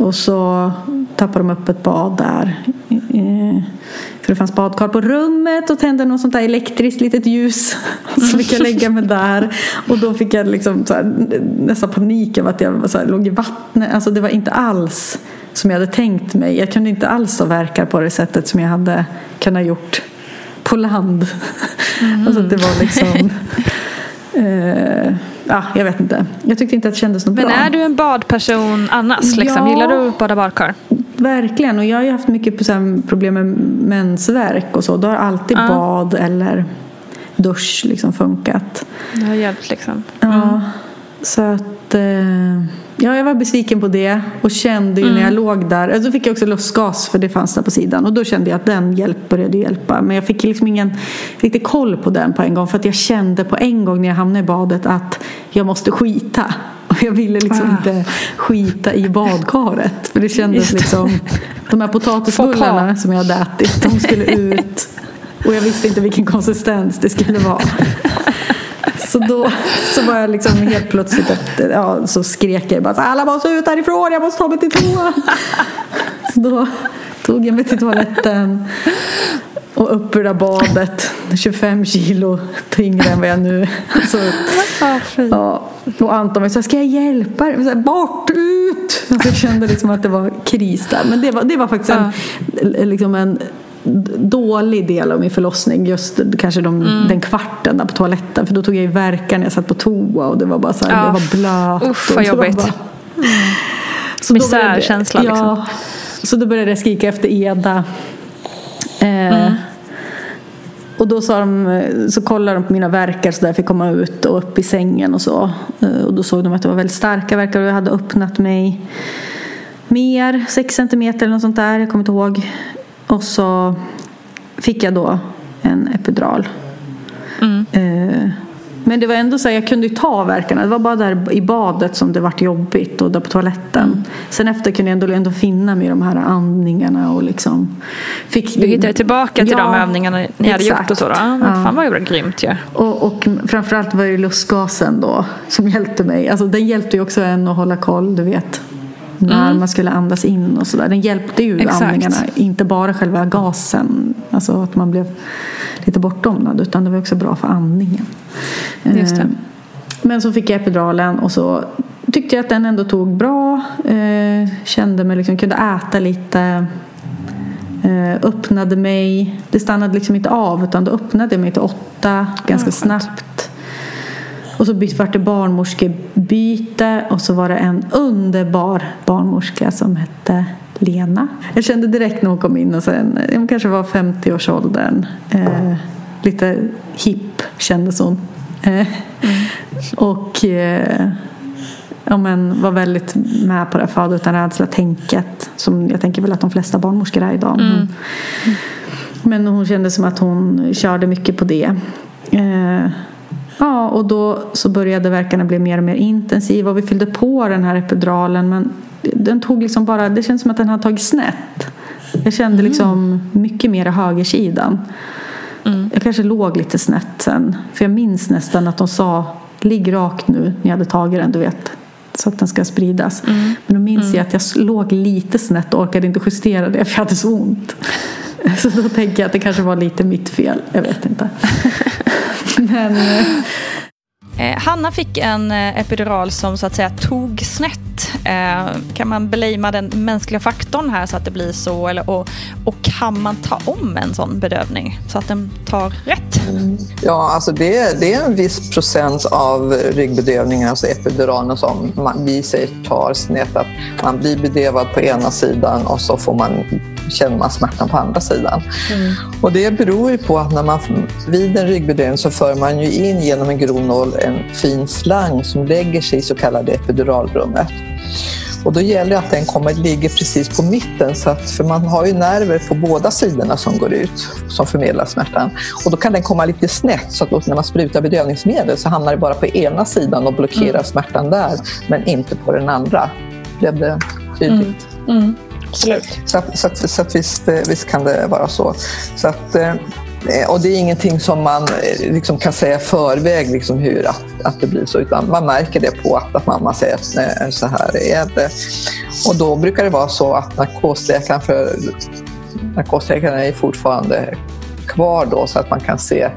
Och så tappade de upp ett bad där. Eh, för det fanns badkar på rummet och tände något sånt där elektriskt litet ljus. Så fick jag lägga mig där. Och då fick jag liksom så här, nästan panik över att jag så här, låg i vattnet. Alltså det var inte alls som jag hade tänkt mig. Jag kunde inte alls verka på det sättet som jag hade kunnat gjort på land. Alltså det var liksom... Eh, ja, jag vet inte. Jag tyckte inte att det kändes något Men bra. är du en badperson annars? Liksom? Ja. Gillar du att bada badkar? Verkligen. Och jag har ju haft mycket problem med mensvärk och så. Då har alltid Ja. bad eller dusch liksom funkat. Det har hjälpt liksom. Ja. Så att... Eh, ja, jag var besviken på det. Och kände ju när Mm. jag låg där. Då fick jag också lustgas för det fanns där på sidan. Och då kände jag att den hjälp började hjälpa. Men jag fick liksom ingen riktigt koll på den på en gång. För att jag kände på en gång när jag hamnade i badet att jag måste skita. Och jag ville liksom Ah. inte skita i badkaret. För det kändes liksom... De här potatisbullarna som jag hade ätit, de skulle ut. Och jag visste inte vilken konsistens det skulle vara. Så då så var jag liksom helt plötsligt att, ja, så skrek jag bara så alla måste ut härifrån, jag måste ta mig till toa. Så då tog jag mig till toaletten och upp ur det där badet, 25 kilo tyngre än vad jag nu så, ja. Och Anton var så här, ska jag hjälpa dig? Så här, Bort, ut! Alltså, jag kände liksom att det var kris där. Men det var, det var faktiskt en, liksom en dålig del av min förlossning. Just kanske de, Mm. den kvarten där på toaletten. För då tog jag ju verkan när jag satt på toa och det var bara så här, Ja. jag var blöt. Uff, vad jobbigt. bara- Så började- Misärkänsla, liksom. Ja. Så då började jag skrika efter Eda. och då sa de, så kollade de på mina verkar så där jag fick komma ut och upp i sängen och så. Eh, och då såg de att det var väldigt starka verkar och jag hade öppnat mig mer, sex centimeter eller något sånt där, jag kommer inte ihåg. Och så fick jag då en epidural. Mm. Eh, men det var ändå så här, jag kunde ju ta verkarna. Det var bara där i badet som det vart jobbigt och där på toaletten. Mm. Sen efter kunde jag ändå, ändå finna mig i de här andningarna och liksom fick Du hittade tillbaka till Ja, de övningarna ni hade gjort exakt. och så då? Ja, Ja. Fan vad grymt ju. Och, och framförallt var det lustgasen då som hjälpte mig. Alltså den hjälpte ju också en att hålla koll, du vet. När man skulle andas in och sådär. Den hjälpte ju Mm. Exakt. andningarna. Inte bara själva gasen. Alltså att man blev lite bortdomnad. Utan det var också bra för andningen. Just det. Eh, Men så fick jag epiduralen och så tyckte jag att den ändå tog bra. Eh, kände mig liksom, kunde äta lite. Eh, öppnade mig. Det stannade liksom inte av utan då öppnade jag mig till åtta ganska snabbt. Och så vart det barnmorskebyte och så var det en underbar barnmorska som hette Lena. Jag kände direkt när hon kom in och sen, hon kanske var 50-årsåldern. Eh, lite hipp kändes hon. Eh, Och eh, ja, men var väldigt med på det fader utan rädsla-tänket. Som jag tänker väl att de flesta barnmorskor är idag. Men, men hon kände som att hon körde mycket på det. Eh, ja, och då så började verkarna bli mer och mer intensiva och vi fyllde på den här epiduralen men den tog liksom bara, det känns som att den hade tagit snett. Jag kände liksom mycket mer i högersidan. Jag kanske låg lite snett sen. För jag minns nästan att de sa Ligg rakt nu när jag hade tagit den, du vet. Så att den ska spridas. Men då minns jag att jag låg lite snett och orkade inte justera det för jag hade så ont. Så då tänker jag att det kanske var lite mitt fel. Jag vet inte. Men eh, eh, Hanna fick en eh, epidural som så att säga tog snett. Eh, kan man blamea den mänskliga faktorn här så att det blir så? Eller, och, och kan man ta om en sån bedövning så att den tar rätt? Ja, alltså det, det är en viss procent av ryggbedövningen, alltså epiduralen som man, vi säger tar snett. Att man blir bedövad på ena sidan och så får man, känner man smärtan på andra sidan. Och det beror ju på att när man, vid en ryggbedövning så för man ju in genom en grov nål en fin slang som lägger sig i så kallade epiduralrummet. Och då gäller det att den kommer ligga precis på mitten, så att, för man har ju nerver på båda sidorna som går ut, som förmedlar smärtan. Och då kan den komma lite snett, så att då när man sprutar bedövningsmedel så hamnar det bara på ena sidan och blockerar smärtan där, men inte på den andra. Blev det tydligt? Absolut. Så, att, så, att, så att visst, eh, visst kan det vara så. så att, eh, Eh, och det är ingenting som man eh, liksom kan säga i förväg liksom hur att, att det blir så, utan man märker det på att, att mamma säger att eh, så här är det. Och då brukar det vara så att narkosläkaren, för narkosläkaren är fortfarande kvar då så att man kan se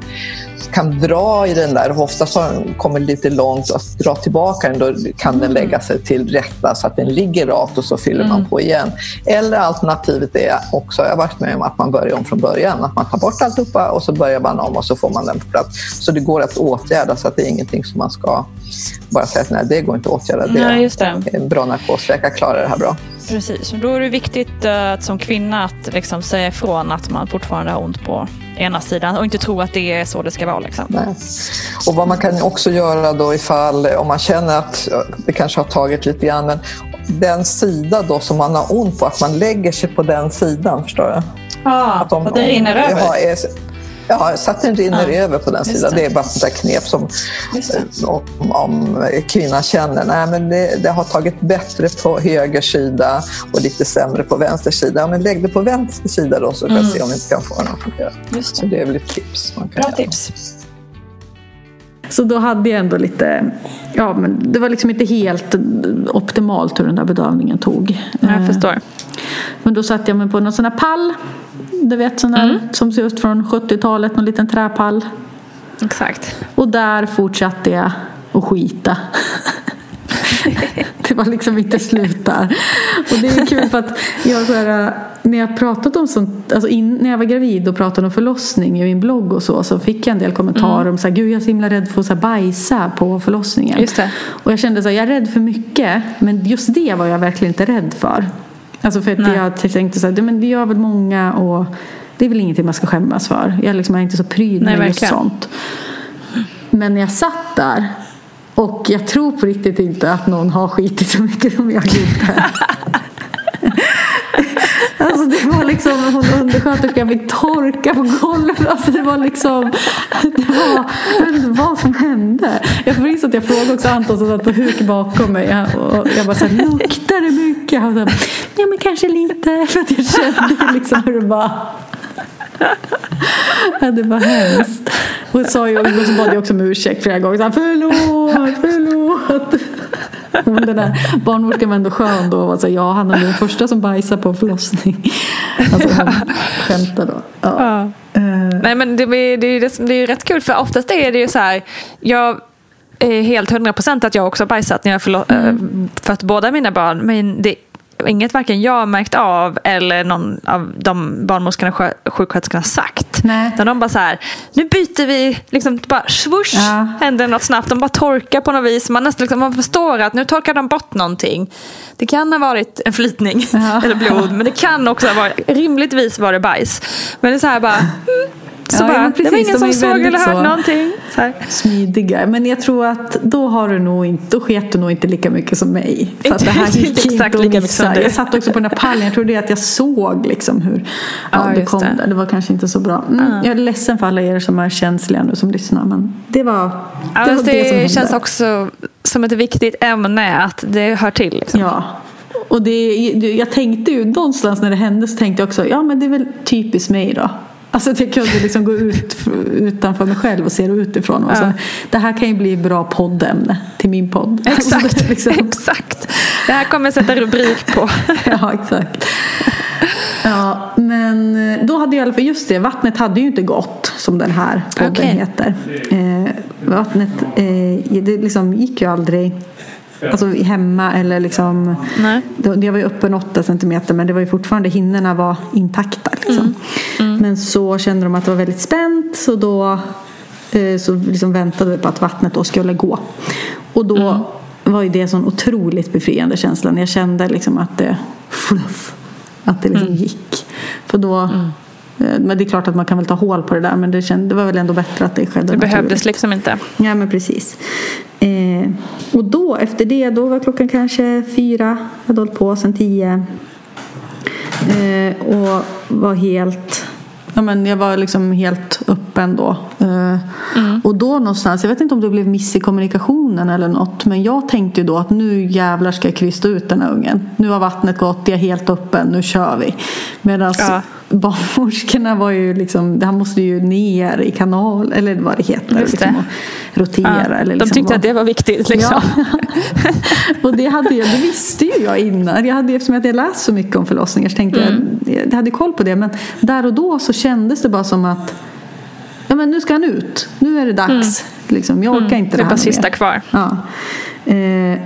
kan dra i den där, ofta så kommer lite långt och att dra tillbaka den, då kan den lägga sig till rätta så att den ligger rakt och så fyller man på igen. Eller alternativet är också, jag har varit med om att man börjar om från början, att man tar bort alltihopa och så börjar man om och så får man den på plats. Så det går att åtgärda så att det är ingenting som man ska bara säga att nej, det går inte att åtgärda. Det Nej, det. En bra narkosläkare klarar det här bra. Precis, och då är det viktigt eh, att som kvinna att liksom säga ifrån att man fortfarande har ont på ena sidan och inte tro att det är så det ska vara. Liksom. Nej. Och vad man kan också göra då ifall, om man känner att det kanske har tagit lite grann, men den sida då som man har ont på, att man lägger sig på den sidan, förstår du? Ja, Att om- att det rinner över. Ja, så att den rinner Ja, över på den sidan. det. Det. är bara sånt där knep som det. om, om kvinnan känner nej, men det, det har tagit bättre på höger sida och lite sämre på vänster sida. Ja, men lägg det på vänster sida då så kan vi se om vi inte kan få den att fungera. Mm. Just Så det. det är väl ett tips man kan Bra göra. tips. Så då hade jag ändå lite, ja men det var liksom inte helt optimalt hur den där bedövningen tog. Jag Eh, förstår. Men då satte jag mig på någon sån här pall. Du vet sån här som ser ut från 70-talet, någon liten träpall. Exakt. Och där fortsatte jag att skita. det var liksom inte slut där. Och det är kul för att jag så här, när jag pratat om sånt, alltså in, när jag var gravid och pratade om förlossning i min blogg och så, så fick jag en del kommentarer om så här, gud jag är så himla rädd för att så här, bajsa på förlossningen. Och jag kände så här, jag är rädd för mycket, men just det var jag verkligen inte rädd för. Alltså för att Nej. jag tänkte så här, "Det- men det gör väl många och Det är väl ingenting man ska skämmas för. Jag liksom är inte så pryd Nej, med just sånt. Men när jag satt där och jag tror på riktigt inte att någon har skitit så mycket som jag gjorde. Alltså det var liksom, hon undersköterskan fick torka på golvet. Alltså det var liksom, det var, jag vet inte vad som hände. Jag minns att jag frågade också Anton som satt på huk bakom mig. Och jag bara såhär, luktar det mycket? Han sa, ja men kanske lite. För att jag kände liksom hur det bara Ja, det var hemskt. Hon sa ju, och så bad jag också om ursäkt flera gånger. Så här, förlåt, förlåt. Men den där barnmorskan var ändå skön då. Och så, ja, han är den första som bajsar på förlossning. Alltså hon skämtade då. Ja. Ja. Eh, Nej men det, är- det, är, det, är ju rätt kul för oftast är det ju så här. Jag är helt hundra procent att jag också har bajsat när jag förlo- Mm. äh, fött båda mina barn. Men det inget varken jag har märkt av eller någon av de barnmorskorna och sjuksköterskorna sagt. Nej. Utan de bara så här, nu byter vi, liksom bara swoosh, Ja. händer något snabbt. De bara torkar på något vis. Man nästan liksom, man förstår att nu torkar de bort någonting. Det kan ha varit en flytning Ja. eller blod, men det kan också ha varit, rimligtvis var det bajs. Men det är så här bara, mm, så Ja, bara ja, men det var precis, ingen som såg eller hört så. någonting. Så smidiga. Men jag tror att då har du nog inte, då sket du nog inte lika mycket som mig. För det här gick exakt inte att lika mycket som du. Jag satt också på den här pallen. Jag tror det är att jag såg liksom hur ja, Ja, det kom det. där. Det var kanske inte så bra. Mm, Jag är ledsen för alla er som är känsliga nu som lyssnar. Men det var det, Ja, var fast det, det som hände. känns också som ett viktigt ämne att det hör till. Liksom. Ja. Och det, jag tänkte ju någonstans när det hände så tänkte jag också, ja men det är väl typiskt mig då. Alltså att jag kunde liksom gå ut utanför mig själv och se det utifrån. Och så, Ja. Det här kan ju bli bra poddämne till min podd. Alltså, Exakt, är liksom- exakt. Det här kommer jag sätta rubrik på. Ja, exakt. Ja, men eh, då hade jag i alla fall, just det, vattnet hade ju inte gått som den här podden Okej. heter. Eh, vattnet, eh, det liksom gick ju aldrig Alltså hemma eller liksom Nej. det- Jag var ju öppen 8 centimeter men det var ju fortfarande hinnorna var intakta. Liksom. Men så kände de att det var väldigt spänt så då eh, så liksom väntade vi på att vattnet då skulle gå. Och då var ju det en sån otroligt befriande känsla när jag kände liksom att det fluff, att det liksom gick. För då eh, men det är klart att man kan väl ta hål på det där men det, kände, det var väl ändå bättre att det skedde Det behövdes naturligt. liksom inte. Ja men precis. Eh, och då efter det, då var klockan kanske fyra. Jag hade hållit på sedan tio. Eh, och var helt, ja men jag var liksom helt öppen då. Eh, Och då någonstans, jag vet inte om det blev miss i kommunikationen eller något. Men jag tänkte ju då att nu jävlar ska jag krysta ut den här ungen. Nu har vattnet gått, jag är helt öppen, nu kör vi. Medan Ja. Barnmorskorna var ju liksom, han måste ju ner i kanal, eller vad det heter. Just det. Liksom, rotera. Ja, eller de liksom tyckte vad- att det var viktigt. Liksom. Ja. och det, hade jag, det visste ju jag innan. Jag hade, eftersom jag hade läst så mycket om förlossningar så tänkte Mm. jag, jag hade koll på det. Men där och då så kändes det bara som att ja, men nu ska han ut. Nu är det dags. Liksom, jag orkar inte Mm. Det det är här bara mer. sista kvar. Ja. Eh,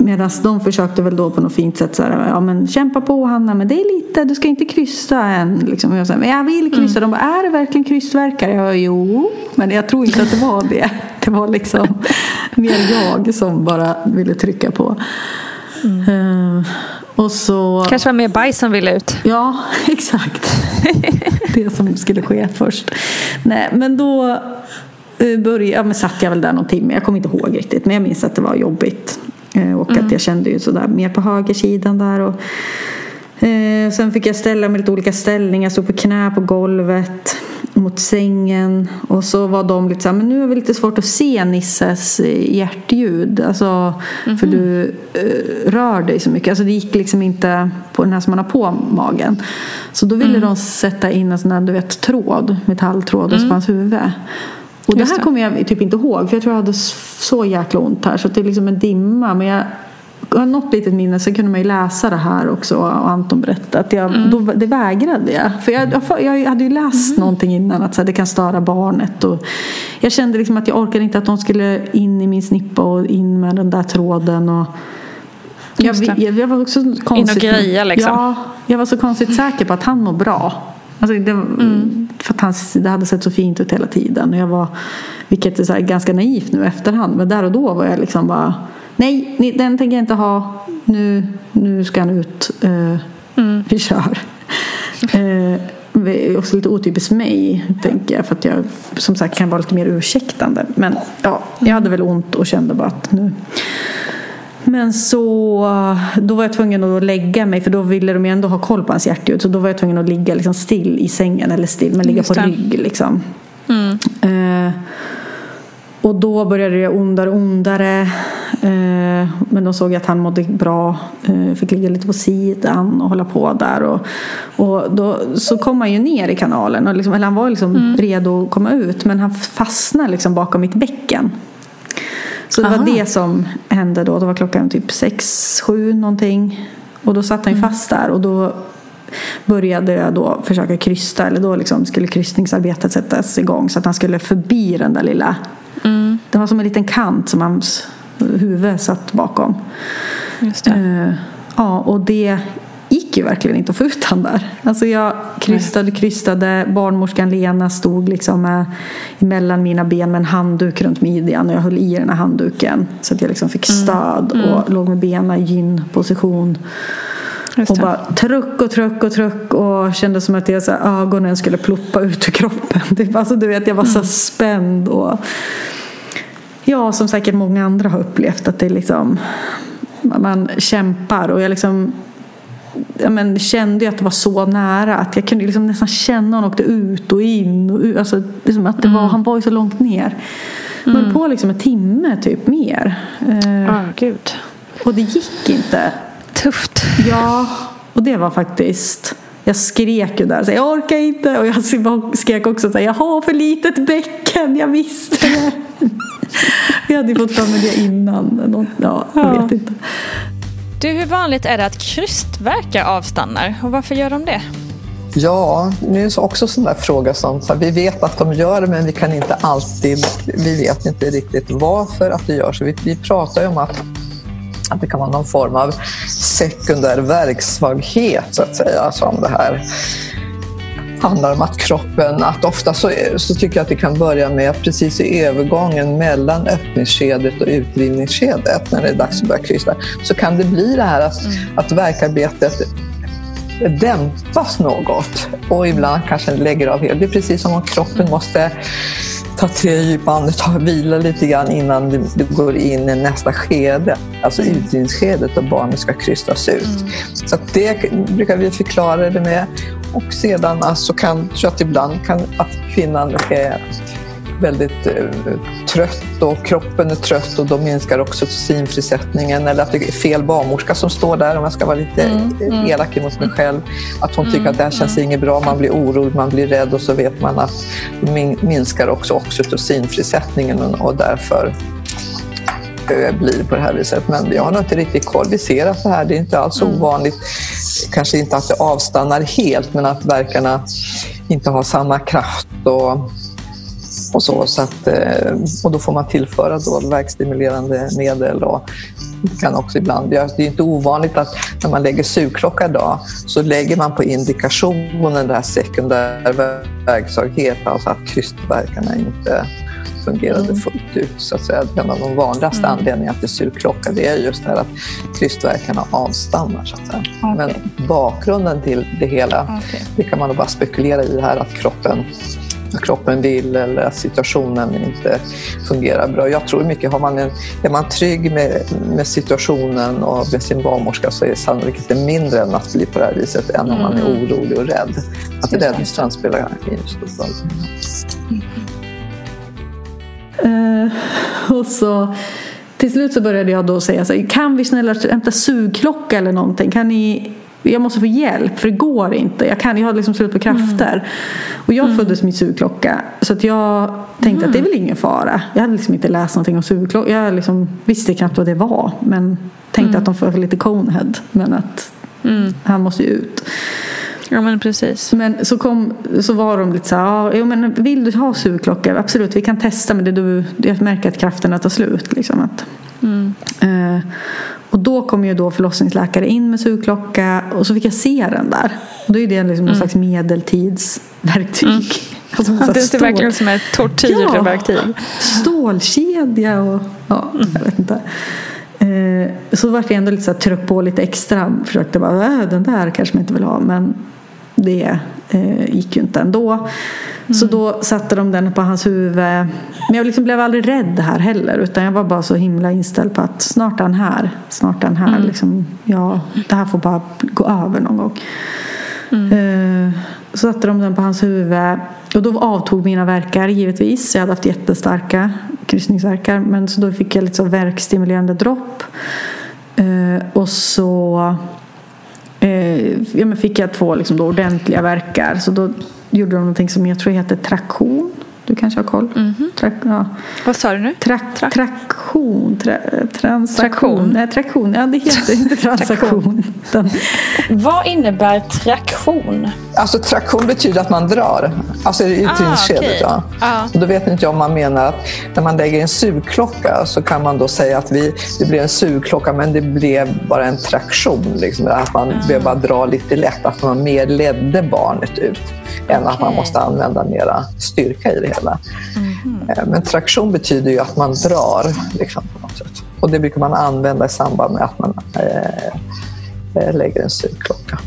Medan de försökte väl då på något fint sätt så här, ja men kämpa på Hanna men det är lite, du ska inte kryssa än. Liksom. Jag sa, men jag vill kryssa. Mm. De bara, är det verkligen krystvärkare? Jag bara, jo, men jag tror inte att det var det. Det var liksom mer jag som bara ville trycka på. Eh, och så... Kanske var mer bajs som ville ut. Ja, exakt. det som skulle ske först. Nej, men då eh, började, ja, men satt jag väl där någon timme. Jag kommer inte ihåg riktigt. Men jag minns att det var jobbigt. Eh, Och att jag kände ju sådär mer på högersidan där. Och, eh, sen fick jag ställa mig lite olika ställningar. Jag stod på knä på golvet mot sängen. Och så var de lite såhär, men nu är det lite svårt att se Nisses eh, hjärtljud. Alltså, För du eh, rör dig så mycket. Alltså det gick liksom inte på den här som man har på magen. Så då ville de sätta in en sån här, du vet, tråd, metalltråd mm. på hans huvud. Och det här kommer jag typ inte ihåg för jag tror jag hade så jäkla ont här så det är liksom en dimma. Men jag har något litet minne så kunde man ju läsa det här också och Anton berättade att jag, Mm. då, det vägrade jag. För jag, jag, hade ju läst någonting innan att så här, det kan störa barnet. Och jag kände liksom att jag orkade inte att de skulle in i min snippa och in med den där tråden. Och jag, jag, jag var också konstigt, greja, liksom. Ja, jag var så konstigt säker på att han mår bra. Alltså det, Mm. För att hans, det hade sett så fint ut hela tiden. Och jag var, vilket är så ganska naivt nu efterhand. Men där och då var jag liksom bara Nej, den tänker jag inte ha. Nu, nu ska han ut. Eh, Mm. Vi kör. Är också lite otypiskt mig, tänker jag. För att jag som sagt kan vara lite mer ursäktande. Men ja, jag hade väl ont och kände bara att nu men så då var jag tvungen att lägga mig för då ville de ju ändå ha koll på hans hjärtljud. Så då var jag tvungen att ligga liksom still i sängen eller still, men ligga Just på det. rygg liksom. Mm. Eh, och då började det ondare och ondare. Eh, men de såg att han mådde bra. Eh, fick ligga lite på sidan och hålla på där. Och, och då, så kom han ju ner i kanalen. Och liksom, eller han var liksom redo att komma ut. Men han fastnade liksom bakom mitt bäcken. Så det Aha. var det som hände då. Då var klockan typ sex, sju någonting. Och då satt han ju fast där. Och då började jag då försöka krysta. Eller då liksom skulle kryssningsarbetet sättas igång. Så att han skulle förbi den där lilla. Det var som en liten kant som hans huvud satt bakom. Just det. Eh, ja, och det gick ju verkligen inte att få ut han där. Alltså jag krystade, krystade. Barnmorskan Lena stod liksom med, mellan mina ben med en handduk runt midjan och jag höll i den här handduken så att jag liksom fick stöd och låg med benen i gynposition. Och bara truck och truck och truck och kände som att jag, så här, ögonen skulle ploppa ut ur kroppen. Typ. Alltså, du vet, jag var så spänd. Och, ja, som säkert många andra har upplevt att det liksom man kämpar och jag liksom ja, men, kände att det var så nära att jag kunde liksom nästan känna honom åkte ut och in och ut. Alltså, liksom att det var, Han var ju så långt ner. Jag höll på liksom en timme typ mer. Eh, Ja, gud. och det gick inte. Tufft. Ja, och det var faktiskt... Jag skrek ju där, så jag orkar inte. Och jag skrek också så här, jag har för litet bäcken, jag visste det. Jag hade ju fått mig det innan. Ja, jag Ja. vet inte. Du, hur vanligt är det att krystverkar avstannar? Och varför gör de det? Ja, nu är det också en sån där fråga som så här, vi vet att de gör det men vi kan inte alltid, vi vet inte riktigt varför att det gör så. Vi, vi pratar ju om att, att det kan vara någon form av sekundär verksvaghet så att säga som det här handlar om att kroppen, att ofta så, så tycker jag att det kan börja med precis i övergången mellan öppningsskedet och utdrivningsskedet när det är dags att börja krysta, så kan det bli det här att, att verkarbetet dämpas något och ibland kanske lägger av helt. Det är precis som om kroppen måste ta tre djupa andetag, vila lite grann innan det går in i nästa skede, alltså utdrivningsskedet och barnet ska krystas ut. Så att det brukar vi förklara det med. Och sedan alltså kan, jag att ibland kan att kvinnan är väldigt eh, trött och kroppen är trött och då minskar oxytocinfrisättningen eller att det är fel barnmorska som står där om jag ska vara lite elak emot mig själv. Att hon tycker att det här känns inget bra, man blir orolig, man blir rädd och så vet man att min- minskar också oxytocinfrisättningen och, därför eh, blir på det här viset. Men jag har nog inte riktigt koll. Vi ser att det här det är inte alls ovanligt. Kanske inte att det avstannar helt, men att verkarna inte har samma kraft och, och så. så att, eh, och då får man tillföra då verkstimulerande medel. Och det kan också ibland, det är inte ovanligt att när man lägger sugklocka idag så lägger man på indikationen den här sekundär verksvaghet, alltså att krystverkarna inte fungerade fullt ut. Så att säga. En av de vanligaste anledningarna till sugklocka det är just det här att krystverkarna avstannar. Så att säga. Men bakgrunden till det hela, det kan man nog bara spekulera i här att kroppen kroppen vill eller att situationen inte fungerar bra. Jag tror mycket, har man en, är man trygg med, med situationen och med sin barnmorska så är sannolikheten mindre än att bli på det här viset än om man är orolig och rädd. Att rädslan spelar en stor roll. Eh, och så till slut så började jag då säga så här, kan vi snälla hämta sugklocka eller någonting? Kan ni, jag måste få hjälp för det går inte. Jag, kan, jag har liksom slut på krafter. Och jag föddes med sugklocka. Så att jag tänkte att det är väl ingen fara. Jag hade liksom inte läst någonting om sugklocka. Jag liksom visste knappt vad det var. Men tänkte att de får lite conehead. Men att han måste ju ut. Ja, men precis. Men så, kom, så var de lite så här, ja, jo, men vill du ha sugklocka? Absolut, vi kan testa men det du, jag märker att krafterna tar slut. Liksom, att, eh, och då kom ju då förlossningsläkare in med sugklocka och så fick jag se den där. Och då är det liksom någon slags medeltidsverktyg. Alltså, någon Det ser verkligen ut som ett tortyrverktyg. Stålkedja och ja, jag vet inte. Eh, så vart jag ändå lite så här, tryck på lite extra. Försökte bara, äh, den där kanske man inte vill ha. Men det eh, gick ju inte ändå. Så då satte de den på hans huvud. Men jag liksom blev aldrig rädd här heller. Utan jag var bara så himla inställd på att snart är han här. Snart är han här. Liksom, ja, det här får bara gå över någon gång. Eh, så satte de den på hans huvud. Och då avtog mina verkar givetvis. Jag hade haft jättestarka kryssningsverkar. Men så då fick jag lite så verkstimulerande dropp. Eh, och så eh, ja, men fick jag två liksom då ordentliga verkar. Så då gjorde de någonting som jag tror heter traktion. Du kanske har koll? Trak, ja. Vad sa du nu? Trak, Tra- traktion, tra, transaktion. Traktion. Nej, traktion. Ja, det heter inte transaktion. utan- Vad innebär traktion? Alltså traktion betyder att man drar, alltså i Ah, utredningsskedet. okej. Ja. Och då vet inte jag om man menar att när man lägger en sugklocka så kan man då säga att vi, det blev en sugklocka men det blev bara en traktion. Liksom, att man blev bara dra lite lätt, att man mer ledde barnet ut än att man måste använda mera styrka i det hela. Eh, Men traktion betyder ju att man drar liksom, på något sätt. Och det brukar man använda i samband med att man eh, eh, lägger en sugklocka.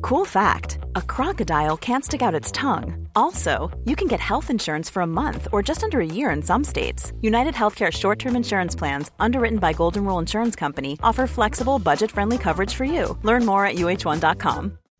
Cool fact a crocodile can't stick out its tongue. Also, you can get health insurance for a month or just under a year in some states. United Healthcare short term insurance plans, underwritten by Golden Rule Insurance Company, offer flexible, budget friendly coverage for you. Learn more at uh1.com.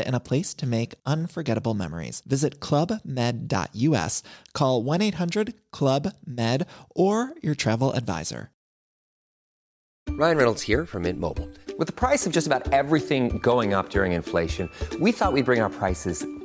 and a place to make unforgettable memories. Visit clubmed.us, call 1 800 Club Med, or your travel advisor. Ryan Reynolds here from Mint Mobile. With the price of just about everything going up during inflation, we thought we'd bring our prices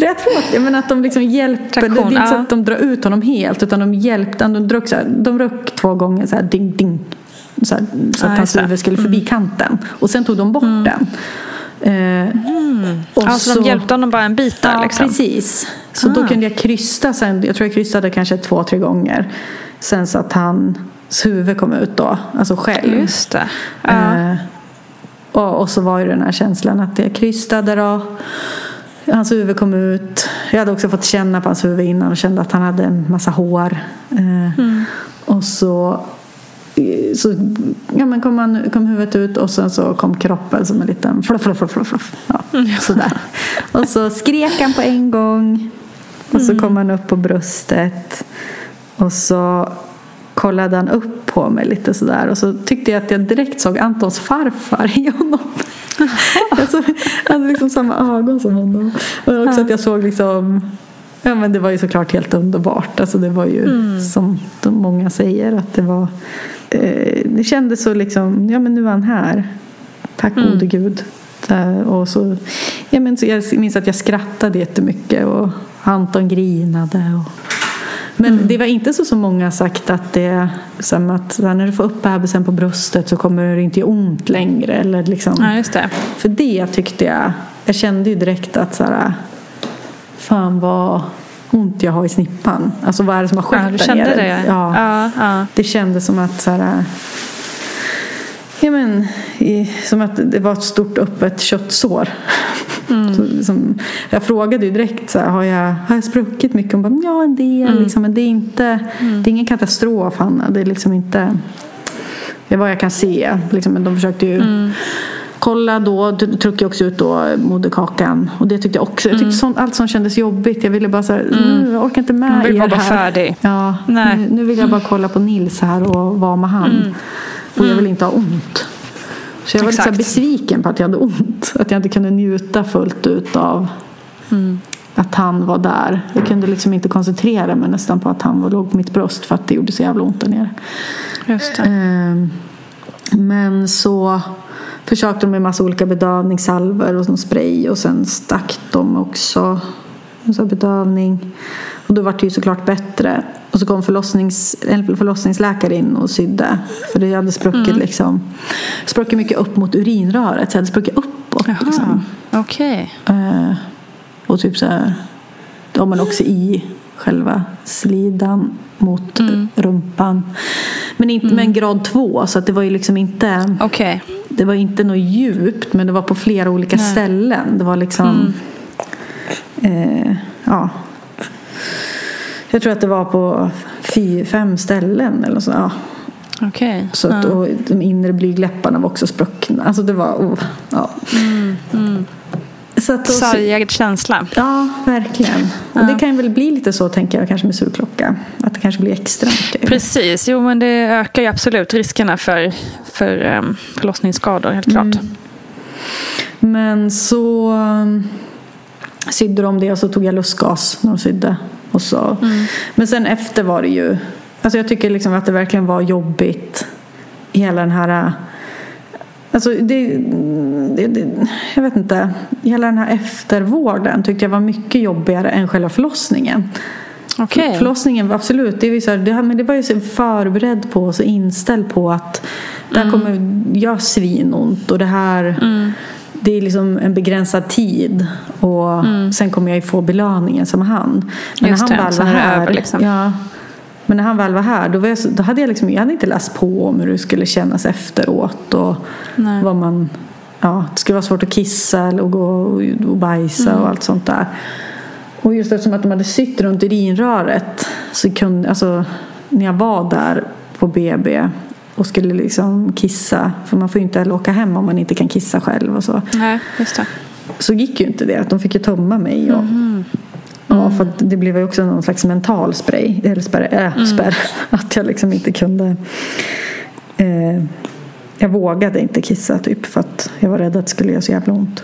För jag tror att, jag menar att de liksom hjälper. Traktion, det är inte så att de drar ut honom helt. Utan de hjälpte. De drog, så här, de röck två gånger så här ding ding. Så, här, så att hans just det. huvud skulle förbi kanten. Och sen tog de bort den. Eh, och Alltså de hjälpte honom bara en bit där Ja, liksom. precis. Så då Ah. kunde jag krysta sen. Jag tror jag krystade kanske två, tre gånger. Sen så att hans huvud kom ut då. Alltså själv. Just det. Ja. Eh, och, och så var ju den här känslan att jag krystade då. Hans huvud kom ut. Jag hade också fått känna på hans huvud innan och kände att han hade en massa hår. Eh, Och så, så ja, men kom, han, kom huvudet ut och sen så kom kroppen som en liten fluff, fluff, fluff, fluff, fluff. Ja, sådär. Och så skrek han på en gång. Och så kom han upp på bröstet. Och så kollade han upp på mig lite sådär. Och så tyckte jag att jag direkt såg Antons farfar i honom. alltså, han hade liksom samma ögon som honom. Och också att jag såg liksom Ja men det var ju såklart helt underbart. Alltså det var ju som de många säger att det var eh, Det kändes så liksom Ja men nu är han här. Tack gode gud. Och så, ja, men så jag minns att jag skrattade jättemycket och Anton grinade. Och, men det var inte så som många sagt att det som att när du får upp bebisen på bröstet så kommer det inte göra ont längre. Eller liksom. Ja, just det. För det tyckte jag, jag kände ju direkt att så här, fan vad ont jag har i snippan. Alltså vad är det som har skett Ja, du där kände nere? det? Ja. Ja, ja. Det kändes som att så här, ja, men, i, som att det var ett stort öppet köttsår. Mm. Så, som, jag frågade ju direkt så här, har, jag, har jag spruckit mycket? Hon bara, ja en del. Mm. Liksom, men det är, inte, det är ingen katastrof Hanna. Det är liksom inte det är vad jag kan se. Liksom, men de försökte ju Mm. kolla då. Tryckte också ut då moderkakan. Och det tyckte jag också. Jag tyckte sånt, allt som kändes jobbigt. Jag ville bara så här, "Mm, jag orkar inte med Man vill er bara här. färdig. Ja. Nu, nu vill jag bara kolla på Nils här och vara med han. Och jag vill inte ha ont. Så jag var lite så här Exakt. besviken på att jag hade ont. Att jag inte kunde njuta fullt ut av att han var där. Jag kunde liksom inte koncentrera mig nästan på att han var- låg på mitt bröst för att det gjorde så jävla ont där nere. Ehm, Men så försökte de med massa olika bedövningssalver och sån spray och sen stack de också en bedövning. Och då var det ju såklart bättre. Och så kom förlossnings, en förlossningsläkare in och sydde. För det hade spruckit liksom. Spruckit mycket upp mot urinröret. Så jag hade spruckit uppåt. Liksom. Okej. Eh, och typ så här, ja men också i själva slidan mot rumpan. Men inte med en grad två så att det var ju liksom inte Okej. det var inte något djupt men det var på flera olika ställen. Det var liksom eh, ja jag tror att det var på fy, fem ställen eller så. Ja. Okej. Så att, och de inre blygdläpparna var också spruckna. Alltså det var, oh, ja. Så att då, Sargad känsla. Ja, verkligen. Och det kan väl bli lite så tänker jag kanske med sugklocka. Att det kanske blir extra mycket. Precis, jo men det ökar ju absolut riskerna för, för um, förlossningsskador, helt klart. Men så um, sydde de det och så tog jag lustgas när de sydde. Och så. Men sen efter var det ju, alltså jag tycker liksom att det verkligen var jobbigt. Hela den här, alltså det, det, det, jag vet inte, hela den här eftervården tyckte jag var mycket jobbigare än själva förlossningen. Okej. Förlossningen var absolut, det, ju så här, det, här- men det var ju förberedd på och inställd på att det här kommer göra svinont och det här det är liksom en begränsad tid och sen kommer jag ju få belöningen som han. Men Just när han det, väl var här, över, liksom. ja, men när han väl var här då, var jag, då hade jag liksom, jag hade inte läst på om hur det skulle kännas efteråt och Nej. vad man, ja, det skulle vara svårt att kissa eller att gå och, och bajsa Mm. och allt sånt där. Och just eftersom att de hade sytt runt urinröret så kunde, alltså när jag var där på BB och skulle liksom kissa, för man får ju inte heller åka hem om man inte kan kissa själv och så. Nej, just det. Så gick ju inte det, att de fick ju tömma mig. Och, Ja, för det blev ju också någon slags mental spray, eller spärr, äh, spärr att jag liksom inte kunde eh, jag vågade inte kissa typ för att jag var rädd att det skulle göra så jävla ont.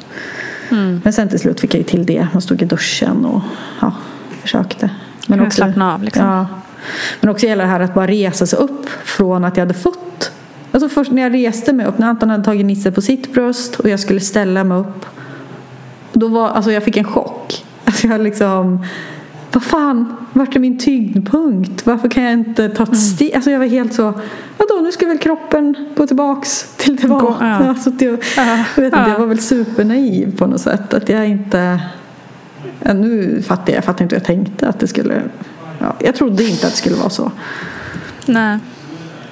Men sen till slut fick jag ju till det. Man stod i duschen och ja, försökte. Men Kunde slappna av, liksom. Ja. Men också gäller det här att bara resa sig upp från att jag hade fått. Alltså först när jag reste mig upp, när Anton hade tagit Nisse på sitt bröst och jag skulle ställa mig upp. Då var, alltså jag fick en chock. Alltså jag liksom, vad fan, vart är min tyngdpunkt? Varför kan jag inte ta ett steg? Alltså jag var helt så, vadå nu ska väl kroppen gå tillbaks till tillbaka. Gå, ja. Alltså det, jag, vet inte, jag var väl supernaiv på något sätt. Att jag inte, ja, nu fattar jag, jag fattar inte hur jag tänkte att det skulle, ja, jag trodde inte att det skulle vara så. Nej.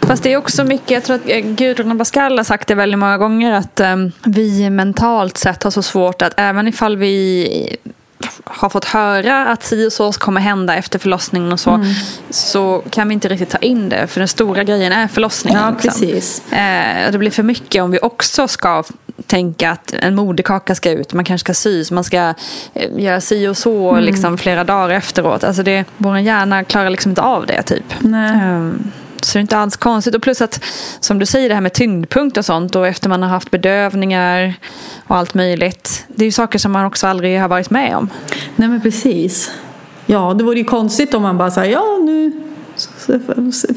Fast det är också mycket, jag tror att eh, Gudrun Abascal har sagt det väldigt många gånger att eh, vi mentalt sett har så svårt att även ifall vi har fått höra att si och så kommer hända efter förlossningen och så Mm. så kan vi inte riktigt ta in det för den stora grejen är förlossningen. Ja, liksom. precis. Eh, det blir för mycket om vi också ska tänka att en moderkaka ska ut, man kanske ska sys, man ska eh, göra si och så Mm. liksom, flera dagar efteråt. Alltså det, vår hjärna klarar liksom inte av det typ. Nej. Ehm, Så det är inte alls konstigt. Och plus att, som du säger, det här med tyngdpunkt och sånt. Och efter man har haft bedövningar och allt möjligt. Det är ju saker som man också aldrig har varit med om. Nej men precis. Ja, det vore ju konstigt om man bara säger ja nu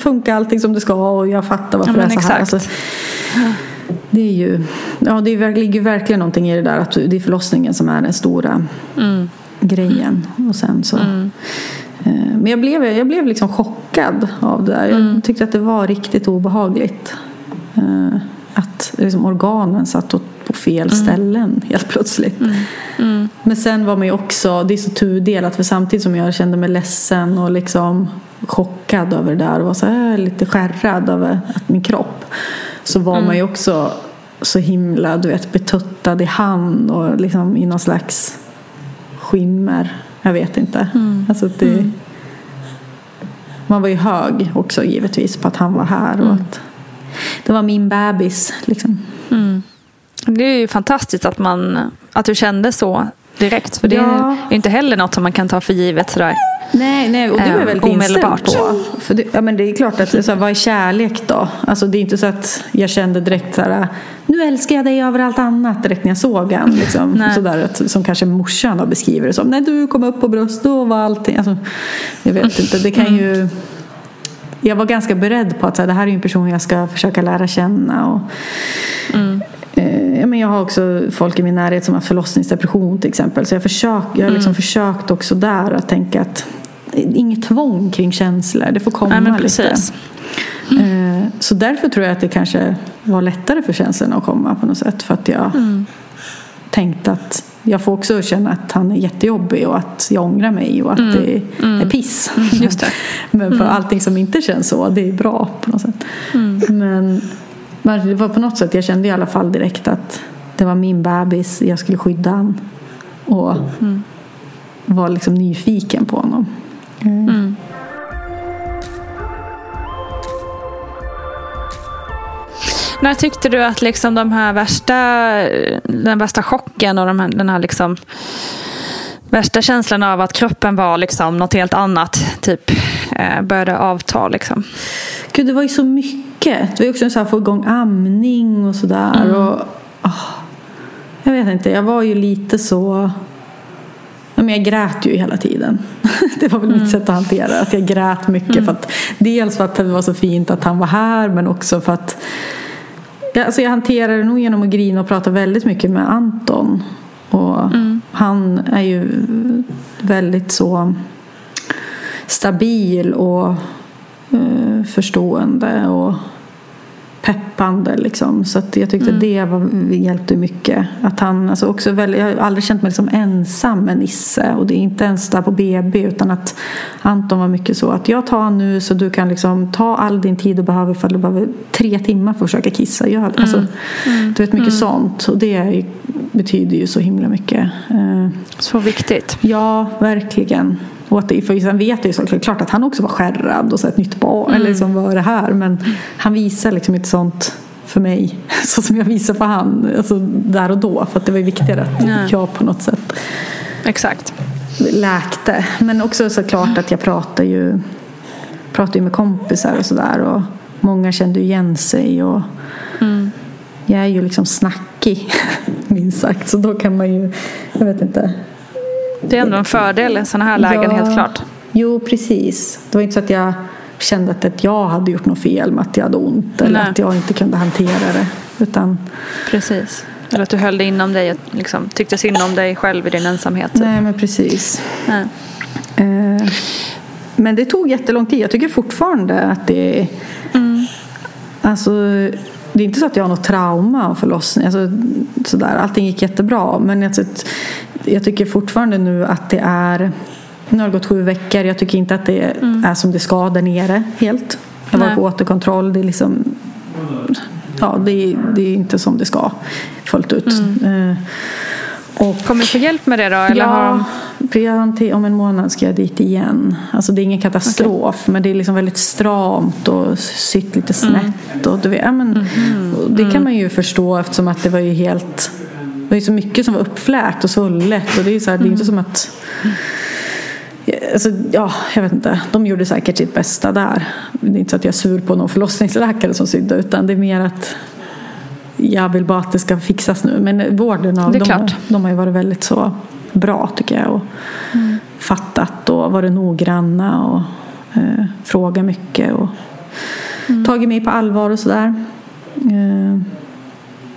funkar allting som det ska och jag fattar varför Ja, det är så här. Alltså, det är ju, Ja, det ligger verkligen någonting i det där att det är förlossningen som är den stora Mm. grejen. Och sen så... Mm. Eh, Men jag blev, jag blev liksom chockad av det där. Mm. Jag tyckte att det var riktigt obehagligt. Eh, Att liksom organen satt åt- på fel ställen helt plötsligt. Mm. Men sen var man ju också, det är så tudelat för samtidigt som jag kände mig ledsen och liksom chockad över det där och var så här lite skärrad över att min kropp. Så var man ju också så himla du vet, betuttad i hand och liksom i någon slags skimmer. Jag vet inte. Alltså att det, Man var ju hög också givetvis på att han var här och att det var min bebis. Liksom. Det är ju fantastiskt att, man, att du kände så direkt. För det Ja. är inte heller något som man kan ta för givet sådär. Nej, nej, och du är Eh, väldigt inställd omedelbart. på. För det, ja, men det är klart att så här, vad är kärlek då? Alltså, det är inte så att jag kände direkt så här, nu älskar jag dig över allt annat direkt när jag såg han. Liksom, Nej. så där, att, som kanske morsan har beskrivit det som. Nej, du kom upp på bröstet och var allting. Alltså, jag vet inte, det kan ju... Jag var ganska beredd på att så här, det här är en person jag ska försöka lära känna. Och, Eh, ja, men jag har också folk i min närhet som har förlossningsdepression till exempel. Så jag, försök, jag har liksom försökt också där att tänka att inget tvång kring känslor. Det får komma Nej, lite. Eh, Så därför tror jag att det kanske var lättare för känslorna att komma på något sätt. För att jag tänkte att jag får också känna att han är jättejobbig och att jag ångrar mig och att det är piss. Just det. Men för allting som inte känns så, det är bra på något sätt. Men det var på något sätt, jag kände i alla fall direkt att det var min bebis, jag skulle skydda han. Och var liksom nyfiken på honom. När tyckte du att liksom de här värsta, den värsta chocken och de här, den här liksom värsta känslan av att kroppen var liksom något helt annat typ började avta liksom? Gud, det var ju så mycket. Det var ju också så här få igång amning och sådär. Och, åh, jag vet inte, jag var ju lite så... Men jag grät ju hela tiden. Det var väl mitt sätt att hantera det, Att jag grät mycket. För att, dels för att det var så fint att han var här men också för att Ja, alltså jag hanterar det nog genom att grina och prata väldigt mycket med Anton. Och Han är ju väldigt så stabil och eh, förstående och peppande. Liksom. Så jag tyckte det var, hjälpte mycket. Att han, alltså också väldigt, jag har aldrig känt mig liksom ensam med Nisse. Och det är inte ens där på BB. Utan att Anton var mycket så att jag tar nu så du kan liksom ta all din tid du behöver. För du behöver tre timmar för att försöka kissa. Det. alltså, Du vet mycket sånt. Och det betyder ju så himla mycket. Eh, Så viktigt. Ja, verkligen. Och att för sen vet jag ju såklart att han också var skärrad och så ett nytt barn. Eller liksom vad är det här? Men han visar liksom inte sånt för mig. Så som jag visar för han. Alltså där och då. För att det var ju viktigare att Nej. jag på något sätt Exakt. läkte. Men också såklart att jag pratar ju, pratar ju med kompisar och sådär. Och många kände ju igen sig. Och Jag är ju liksom snackig, minst sagt. Så då kan man ju, jag vet inte. Det är ändå en fördel i sådana här lägen, Ja. helt klart. Jo, precis. Det var inte så att jag kände att jag hade gjort något fel med att jag hade ont. Eller Nej. att jag inte kunde hantera det. Utan, Precis. Eller att du höll det inom dig och liksom, tyckte synd om dig själv i din ensamhet. typ. nej men precis. Nej. Eh, Men det tog jättelång tid. Jag tycker fortfarande att det är... Alltså, det är inte så att jag har något trauma av förlossning. Alltså, sådär. Allting gick jättebra. Men jag, jag tycker fortfarande nu att det är... Nu har det gått sju veckor. Jag tycker inte att det är som det ska där nere helt. Jag var på återkontroll. Det är liksom... Ja, det är, det är inte som det ska fullt ut. Eh, Och Kommer du få hjälp med det då? Eller ja, har de... om en månad ska jag dit igen. Alltså det är ingen katastrof men det är liksom väldigt stramt och sytt lite snett. Och du vet, ja, men, och det kan man ju förstå eftersom att det var ju helt det var ju så mycket som var uppfläkt och svullet och det är så här, det är inte som att Alltså, ja, jag vet inte. De gjorde säkert sitt bästa där. Det är inte så att jag är sur på någon förlossningsläkare som sydde utan det är mer att jag vill bara att det ska fixas nu. Men vården av är de, har ju varit väldigt så bra tycker jag. Och fattat och varit noggranna och eh, frågat mycket och tagit mig på allvar och sådär. Eh,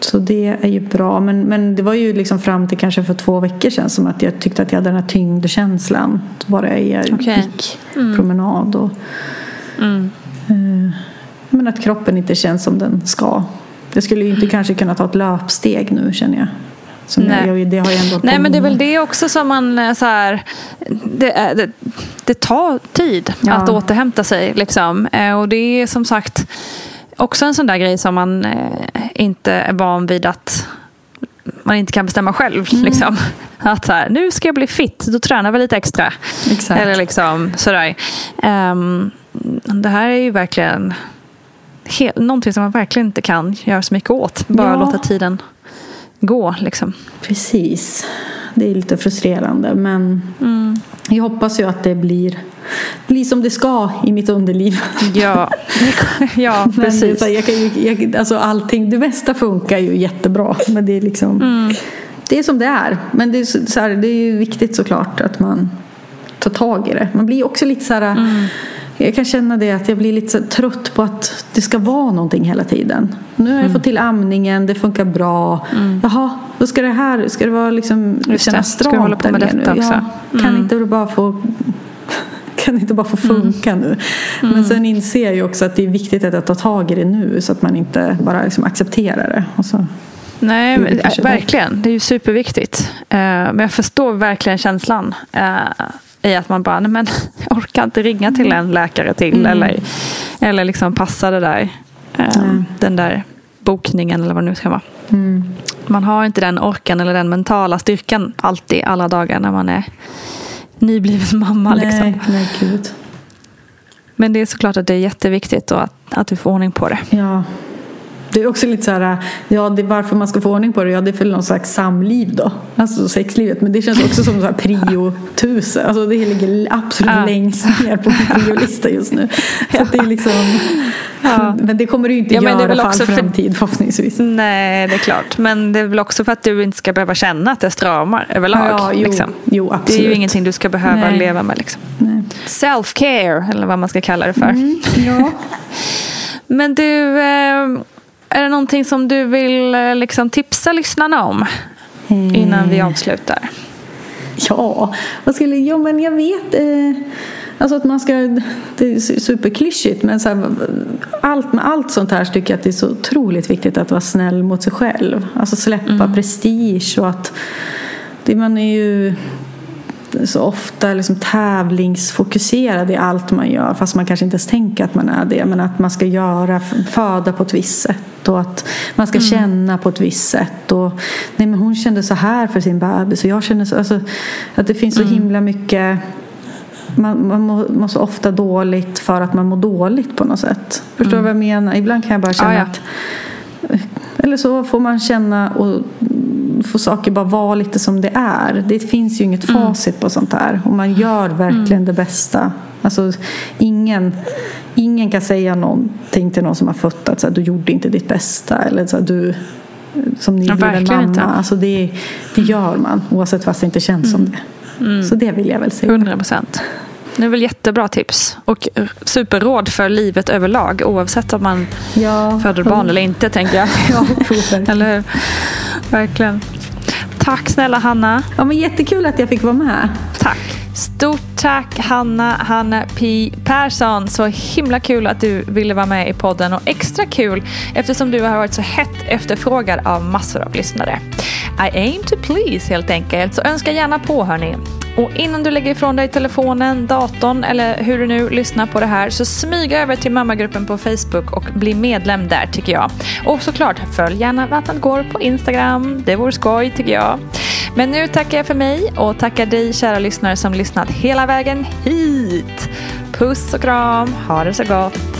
Så det är ju bra. Men, men det var ju liksom fram till kanske för två veckor sedan som att jag tyckte att jag hade den här tyngdkänslan. Bara jag Okej. gick promenad. Och, Mm. eh, men att kroppen inte känns som den ska. Jag skulle ju inte kanske kunna ta ett löpsteg nu känner jag. Som Nej. jag, det har jag ändå Nej men det är väl det också som man eh, så här, det, är- det, det tar tid Ja. att återhämta sig. Liksom. Eh, Och det är som sagt också en sån där grej som man eh, inte är van vid att man inte kan bestämma själv. Mm. Liksom. Att så här, nu ska jag bli fit, då tränar vi lite extra. Exakt. Eller liksom sådär. Ehm, det här är ju verkligen he- någonting som man verkligen inte kan göra så mycket åt. Bara Ja. låta tiden gå. Liksom. Precis. Det är lite frustrerande men Mm. jag hoppas ju att det blir, blir som det ska i mitt underliv. Ja, ja precis. jag kan ju, jag, alltså allting, det mesta funkar ju jättebra. Men det är liksom Mm. Det är som det är. Men det är, så här, det är ju viktigt såklart att man tar tag i det. Man blir också lite så här Mm. Jag kan känna det att jag blir lite trött på att det ska vara någonting hela tiden. Nu har jag Mm. fått till amningen, det funkar bra. Jaha, då ska det här, ska det vara liksom Just kännas ska stramt du hålla på med detta nu? också? Ja, kan Mm. inte det bara få kan inte bara få funka nu? Men sen inser jag ju också att det är viktigt att jag tar tag i det nu så att man inte bara liksom accepterar det. Och så. Nej, men, det äh, verkligen. Det är ju superviktigt. Eh, men jag förstår verkligen känslan eh, i att man bara, nej men jag orkar inte ringa till en läkare till Mm. eller, eller liksom passa det där, eh, Mm. den där bokningen eller vad det nu ska vara. Mm. Man har inte den orken eller den mentala styrkan alltid, alla dagar när man är nybliven mamma. Liksom. Nej, nej gud. Men det är såklart att det är jätteviktigt då att, att du får ordning på det. Ja. Det är också lite så här, ja det är varför man ska få ordning på det, ja det är för någon slags samliv då. Alltså sexlivet. Men det känns också som så här prio tusen. Alltså det ligger absolut Ja. längst ner på min priolista just nu. Så det är liksom, Ja. men det kommer ju inte Ja, men det är göra väl för all också för- framtid förhoppningsvis. Nej, det är klart. Men det är väl också för att du inte ska behöva känna att det stramar överlag. Ja, jo, liksom. jo Det är absolut. ju ingenting du ska behöva Nej. leva med. Liksom. Self-care, eller vad man ska kalla det för. Mm, ja. Men du, eh, är det någonting som du vill eh, liksom, tipsa lyssnarna om innan vi avslutar? Ja, vad skulle, jo men jag vet. Eh, alltså att man ska, det är su- superklyschigt men så här, allt, med allt sånt här tycker jag att det är så otroligt viktigt att vara snäll mot sig själv. Alltså släppa prestige och att det, man är ju så ofta liksom tävlingsfokuserad i allt man gör fast man kanske inte ens tänker att man är det. Men att man ska göra, föda på ett visst sätt och att man ska känna på ett visst sätt. Och, nej men hon kände så här för sin bebis och jag känner så. Alltså, att det finns så himla mycket man, man mår, mår så ofta dåligt för att man mår dåligt på något sätt. Förstår du vad jag menar? Ibland kan jag bara känna Ja, ja. att eller så får man känna och får saker bara vara lite som det är. Det finns ju inget facit på sånt här. Och man gör verkligen det bästa. Alltså, ingen, ingen kan säga någonting till någon som har fött att så här, du gjorde inte ditt bästa. Eller så här, du som nybliven verkligen mamma. inte. Alltså, det, det gör man oavsett fast det inte känns som det. Så det vill jag väl säga. 100 procent. Det är väl jättebra tips och superråd för livet överlag oavsett om man Ja, föder barn eller inte tänker jag. Ja, eller hur? Verkligen. Tack snälla Hanna. Ja, men jättekul att jag fick vara med. Tack. Stort tack Hanna, Hanna P Persson. Så himla kul att du ville vara med i podden och extra kul eftersom du har varit så hett efterfrågad av massor av lyssnare. I aim to please helt enkelt, så önska gärna på hörni. Och innan du lägger ifrån dig telefonen, datorn eller hur du nu lyssnar på det här så smyg över till mammagruppen på Facebook och bli medlem där tycker jag. Och såklart, följ gärna Vattnet går på Instagram. Det vore skoj tycker jag. Men nu tackar jag för mig och tackar dig kära lyssnare som lyssnat hela vägen hit. Puss och kram, ha det så gott.